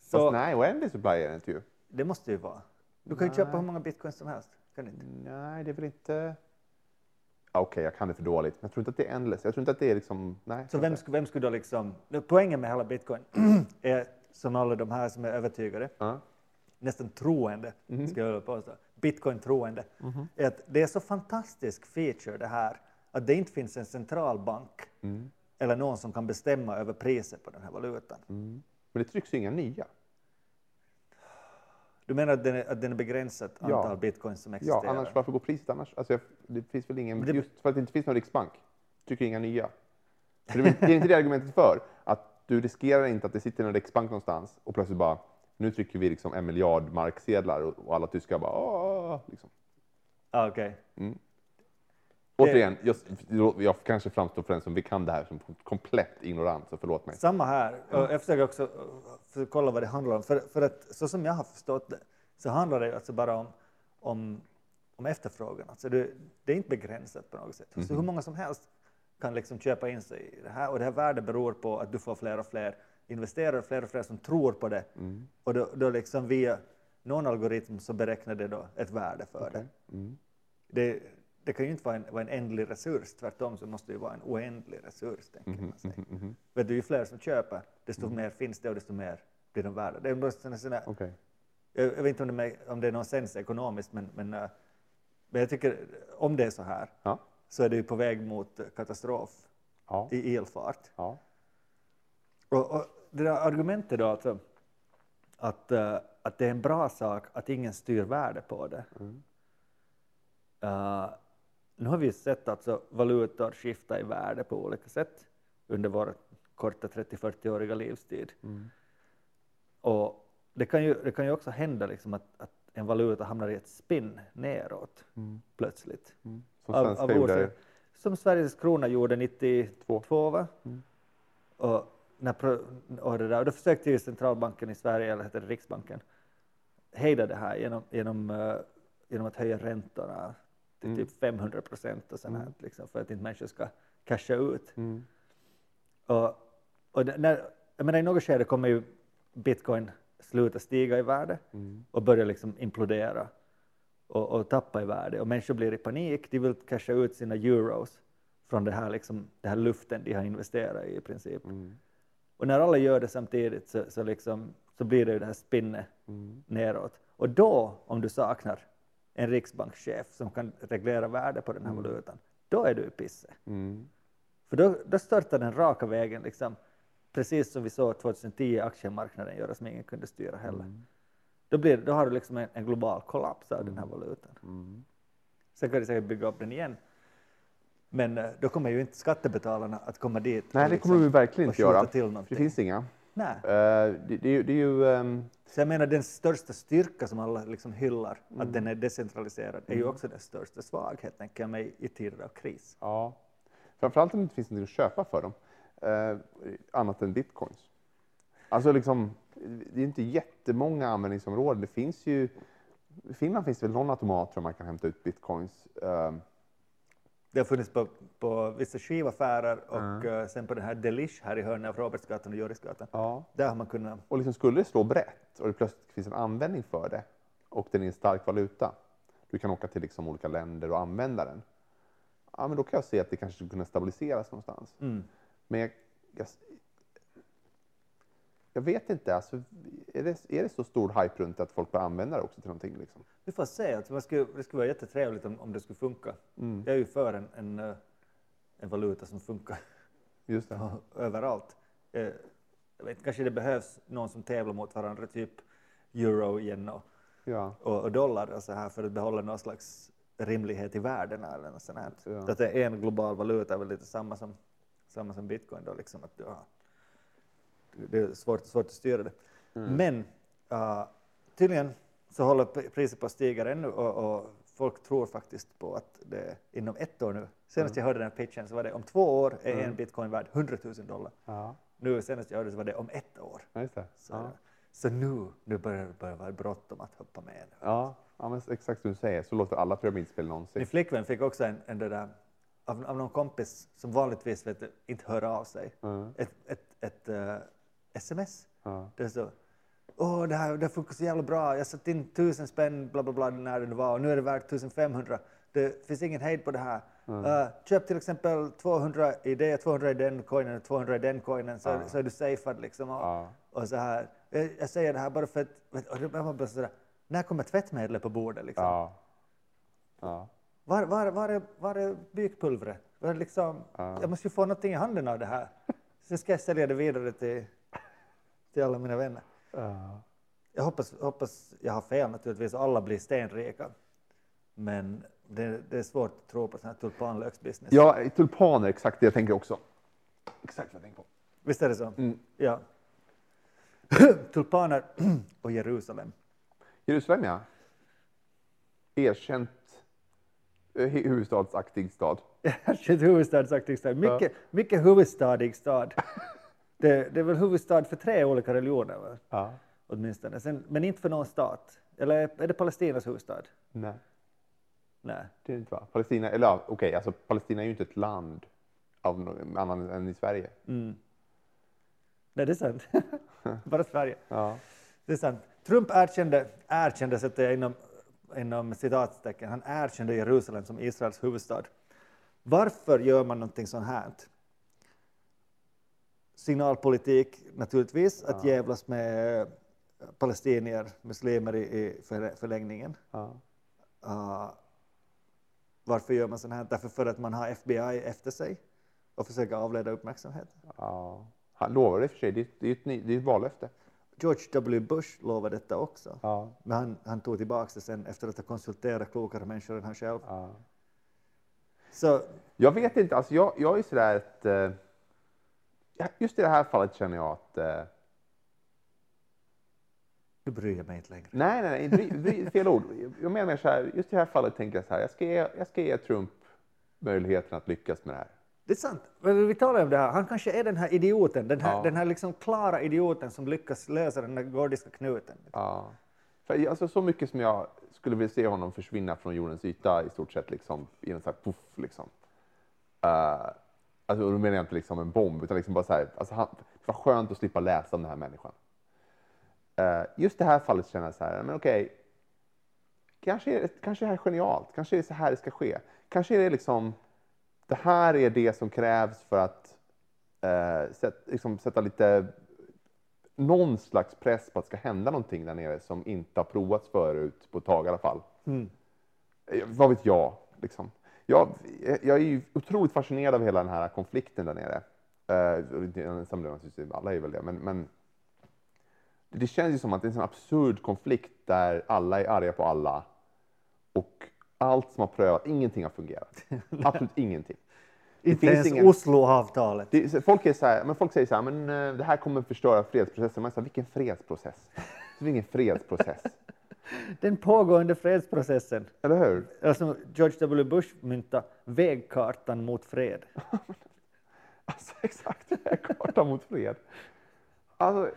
Så Fast nej, oändlig supply är det inte ju. det måste ju vara. Du kan ju köpa hur många bitcoins som helst. Kan du inte? Nej, det är väl inte... Ja, Okej, jag kan det för dåligt. Men jag tror inte att det är endless. Jag tror inte att det är liksom... Nej. Så vem, vem skulle då liksom... Poängen med hela bitcoin är, som alla de här som är övertygade, Ja. nästan troende, Mhm. ska jag påstå, bitcoin-troende, är att det är så fantastisk feature det här att det inte finns en centralbank Mm. eller någon som kan bestämma över priset på den här valutan. Mm. Men det trycks ju inga nya. Du menar att den är, att den är begränsat Ja. antal bitcoins som existerar? Ja, annars varför går priset annars? Alltså, jag, det finns väl ingen, det- just för att det inte finns någon riksbank, trycker inga nya. Så det, är inte det argumentet för, att du riskerar inte att det sitter en riksbank någonstans och plötsligt bara, nu trycker vi liksom en miljard marksedlar och, och alla tyskar bara, "Åh", liksom. Ah, Okej. Återigen, jag, jag kanske framstår för den som vi kan det här som komplett ignorant, så förlåt mig. Samma här. Och jag försöker också uh, försöka kolla vad det handlar om. För, för att så som jag har förstått det så handlar det alltså bara om, om, om efterfrågan. Alltså det, det är inte begränsat på något sätt. Så hur många som helst kan liksom köpa in sig i det här. Och det här värdet beror på att du får fler och fler investerare, fler och fler som tror på det. Och då, då liksom via någon algoritm så beräknar det då ett värde för det. det. Det kan ju inte vara en, vara en ändlig resurs, tvärtom så måste det ju vara en oändlig resurs. Tänker man sig. Vet du, ju fler som köper, desto mer finns det och desto mer blir de värda. Det är bara såna, såna, Okej. jag, jag vet inte om det, är- om det är någon sens ekonomiskt, men, men, eh, men jag tycker om det är så här Ja. så är det ju på väg mot katastrof Ja. i elfart. Ja. Och, och det där argumentet då, alltså, att, eh, att det är en bra sak att ingen styr värde på det. Eh, nu har vi sett alltså valutor skifta i värde på olika sätt under vår korta 30-40-åriga livstid. Och det kan ju, det kan ju också hända liksom att, att en valuta hamnar i ett spinn neråt plötsligt. Som svenska gjorde. orsak- Som Sveriges krona gjorde 92, va? Och, när, och, det där, och då försökte ju centralbanken i Sverige, eller heter det Riksbanken, hejda det här genom, genom, eh, genom att höja räntorna till typ 500 procent och sånt här, liksom, för att inte människor ska casha ut. Och, och det- när, jag menar, I något skede kommer ju bitcoin sluta stiga i värde och börja liksom implodera och, och tappa i värde. Och människor blir i panik, de vill casha ut sina euros från det här, liksom, det här luften de har investerat i i princip. Och när alla gör det samtidigt så, så, liksom, så blir det ju det här spinnet neråt. Och då, om du saknar en riksbankschef som kan reglera värde på den här valutan, då är du i pisse. För då, då startar den raka vägen, liksom, precis som vi såg 2010 aktiemarknaden göra som ingen kunde styra heller. Då, blir, då har du liksom en, en global kollaps av den här valutan. Sen kan de säkert bygga upp den igen. Men eh, då kommer ju inte skattebetalarna att komma dit. Nej, det kommer liksom- vi verkligen inte göra. Det finns inga. Nej. Eh, det, det, ju- det är ju... ehm, Så jag menar den största styrka som alla liksom hyllar, Mm. att den är decentraliserad, är ju också den största svaghet, tänker jag mig, i tider av kris. Ja. Framförallt om det inte finns något att köpa för dem, eh, annat än bitcoins. Alltså liksom, det är inte jättemånga användningsområden. Det finns ju, I Finland finns det väl någon automat där man kan hämta ut bitcoins. Eh, Det har funnits på, på vissa skivaffärer och eh, sen på den här Delish här i hörnet av Robertsgatan och Jorisgatan. ja. Där har man kunnat Och liksom skulle det slå brett och det plötsligt finns en användning för det och den är en stark valuta. Du kan åka till liksom olika länder och använda den. Ja, men då kan jag se att det kanske skulle kunna stabiliseras någonstans. Men jag, jag, jag vet inte, alltså, är, det, är det så stor hype runt att folk börjar använda det också till någonting? Liksom? Vi får se. Alltså man skulle, det skulle vara jättetrevligt om, om det skulle funka. Mm. Jag är ju för en, en, eh, en valuta som funkar Just överallt. Eh, Jag vet, kanske det behövs någon som tävlar mot varandra, typ euro, yen och, Ja. och, och dollar och så här för att behålla någon slags rimlighet i världen eller något sånt här. Ja. Så att en global valuta är väl lite samma som, samma som bitcoin då, liksom att du har, det är svårt, svårt att styra det. Mm. Men uh, tydligen så håller pri- priset på att stiga ännu och, och folk tror faktiskt på att det är inom ett år nu. Senast jag hörde den här pitchen så var det om två år är en bitcoin värd 100 000 dollar. Ja. Nu senast jag hörde så var det om ett år. ja. Så, Ja. så nu, nu börjar det börja vara bråttom att hoppa med. Nu. Ja. ja, men exakt som du säger, så låter alla pyramidspel någonsin. Min flickvän fick också en, en där, av, av någon kompis som vanligtvis vet inte hör av sig. Mm. Ett, ett, ett eh, sms. Ja. Det står Åh, det här det funkar så jävla bra. Jag satte in tusen spänn bla bla bla när det var och nu är det värt 1500. Det finns ingen hejd på det här. Eh, köp till exempel 200 i det, 200 i den coinen och 200 i den coinen så, så är du safead liksom. Och, Ja. och så här. Jag, jag säger det här bara för att, och var bara sådär, när kommer tvättmedlet på bordet liksom? Var, var, var, är, var är bykpulvret? Var är liksom, Jag måste ju få någonting i handen av det här. Sen ska jag sälja det vidare till, till alla mina vänner. Ja. Jag hoppas, hoppas jag har fel naturligtvis, alla blir stenrika. Men det, det är svårt att tro på sån här tulpanlöksbusiness. Ja, tulpaner, exakt det jag tänker också. Exakt vad jag tänker på. Visst är det så? Mm. Ja. Tulpaner och Jerusalem. Jerusalem, ja. Erkänt eh, hu- huvudstadsaktig stad. Erkänd huvudstadsaktig stad. Mycket, mycket huvudstadig stad. Det, det är väl huvudstad för tre olika religioner va? Ja. åtminstone, Sen, men inte för någon stat. Eller är det Palestinas huvudstad? Nej, Nej. det är inte va? Palestina, eller ja, okej, alltså Palestina är ju inte ett land av någon annan än i Sverige. Nej, det är sant. Bara Sverige. Ja. Det är sant. Trump erkände, erkände sätter jag inom, inom citattecken, han erkände Jerusalem som Israels huvudstad. Varför gör man någonting sånt här? Signalpolitik naturligtvis, att jävlas med palestinier, muslimer i, i för, förlängningen. Ja. Uh, varför gör man sånt här? Därför för att man har FBI efter sig och försöker avleda uppmärksamhet. ja. Han lovade i och för sig, det är, det är ett, ny- det är ett vallöfte. George W. Bush lovade detta också. Ja. Men han, han tog tillbaka det sen efter att ha konsulterat klokare människor än han själv. Ja. Så Jag vet inte, alltså jag, jag är sådär att... Just i det här fallet känner jag att... Eh, nu bryr mig inte längre. nej, nej, nej, bry, bry, fel ord. Jag menar mer så här, just i det här fallet tänker jag så här, jag ska ge, jag ska ge Trump möjligheten att lyckas med det här. Det är sant. Vi talar om det här. Han kanske är den här idioten, den här, Ja. den här liksom klara idioten som lyckas lösa den där gordiska knuten. Ja. För, alltså, så mycket som jag skulle vilja se honom försvinna från jordens yta i stort sett, liksom, i en sån här puff. Liksom. Uh, alltså, och då menar jag inte liksom en bomb, utan liksom bara så här, alltså, han, det var skönt att slippa läsa om den här människan. Eh, just det här fallet känner jag så här, men okej, kanske, är- kanske det här är genialt, kanske är det så här det ska ske. Kanske är det liksom, det här är det som krävs för att eh, sätt, liksom, sätta lite någon slags press på att det ska hända någonting där nere som inte har provats förut på ett tag i alla fall. Eh, Vad vet jag? Liksom. Jag, jag är ju otroligt fascinerad av hela den här konflikten där nere. Eh, alla är väl det. Men, men det, känns ju som att det är en sån absurd konflikt där alla är arga på alla och allt som har prövat, ingenting har fungerat. Absolut ingenting. Det Inte finns ens ingen- Osloavtalet. det, folk, är så här, men folk säger så här, men eh, det här kommer förstöra fredsprocessen. Man säger, vilken fredsprocess? Det är ingen fredsprocess. Den pågående fredsprocessen. Eller hur? Alltså George W. Bush mynta vägkartan mot fred. Alltså exakt, karta mot fred. Alltså,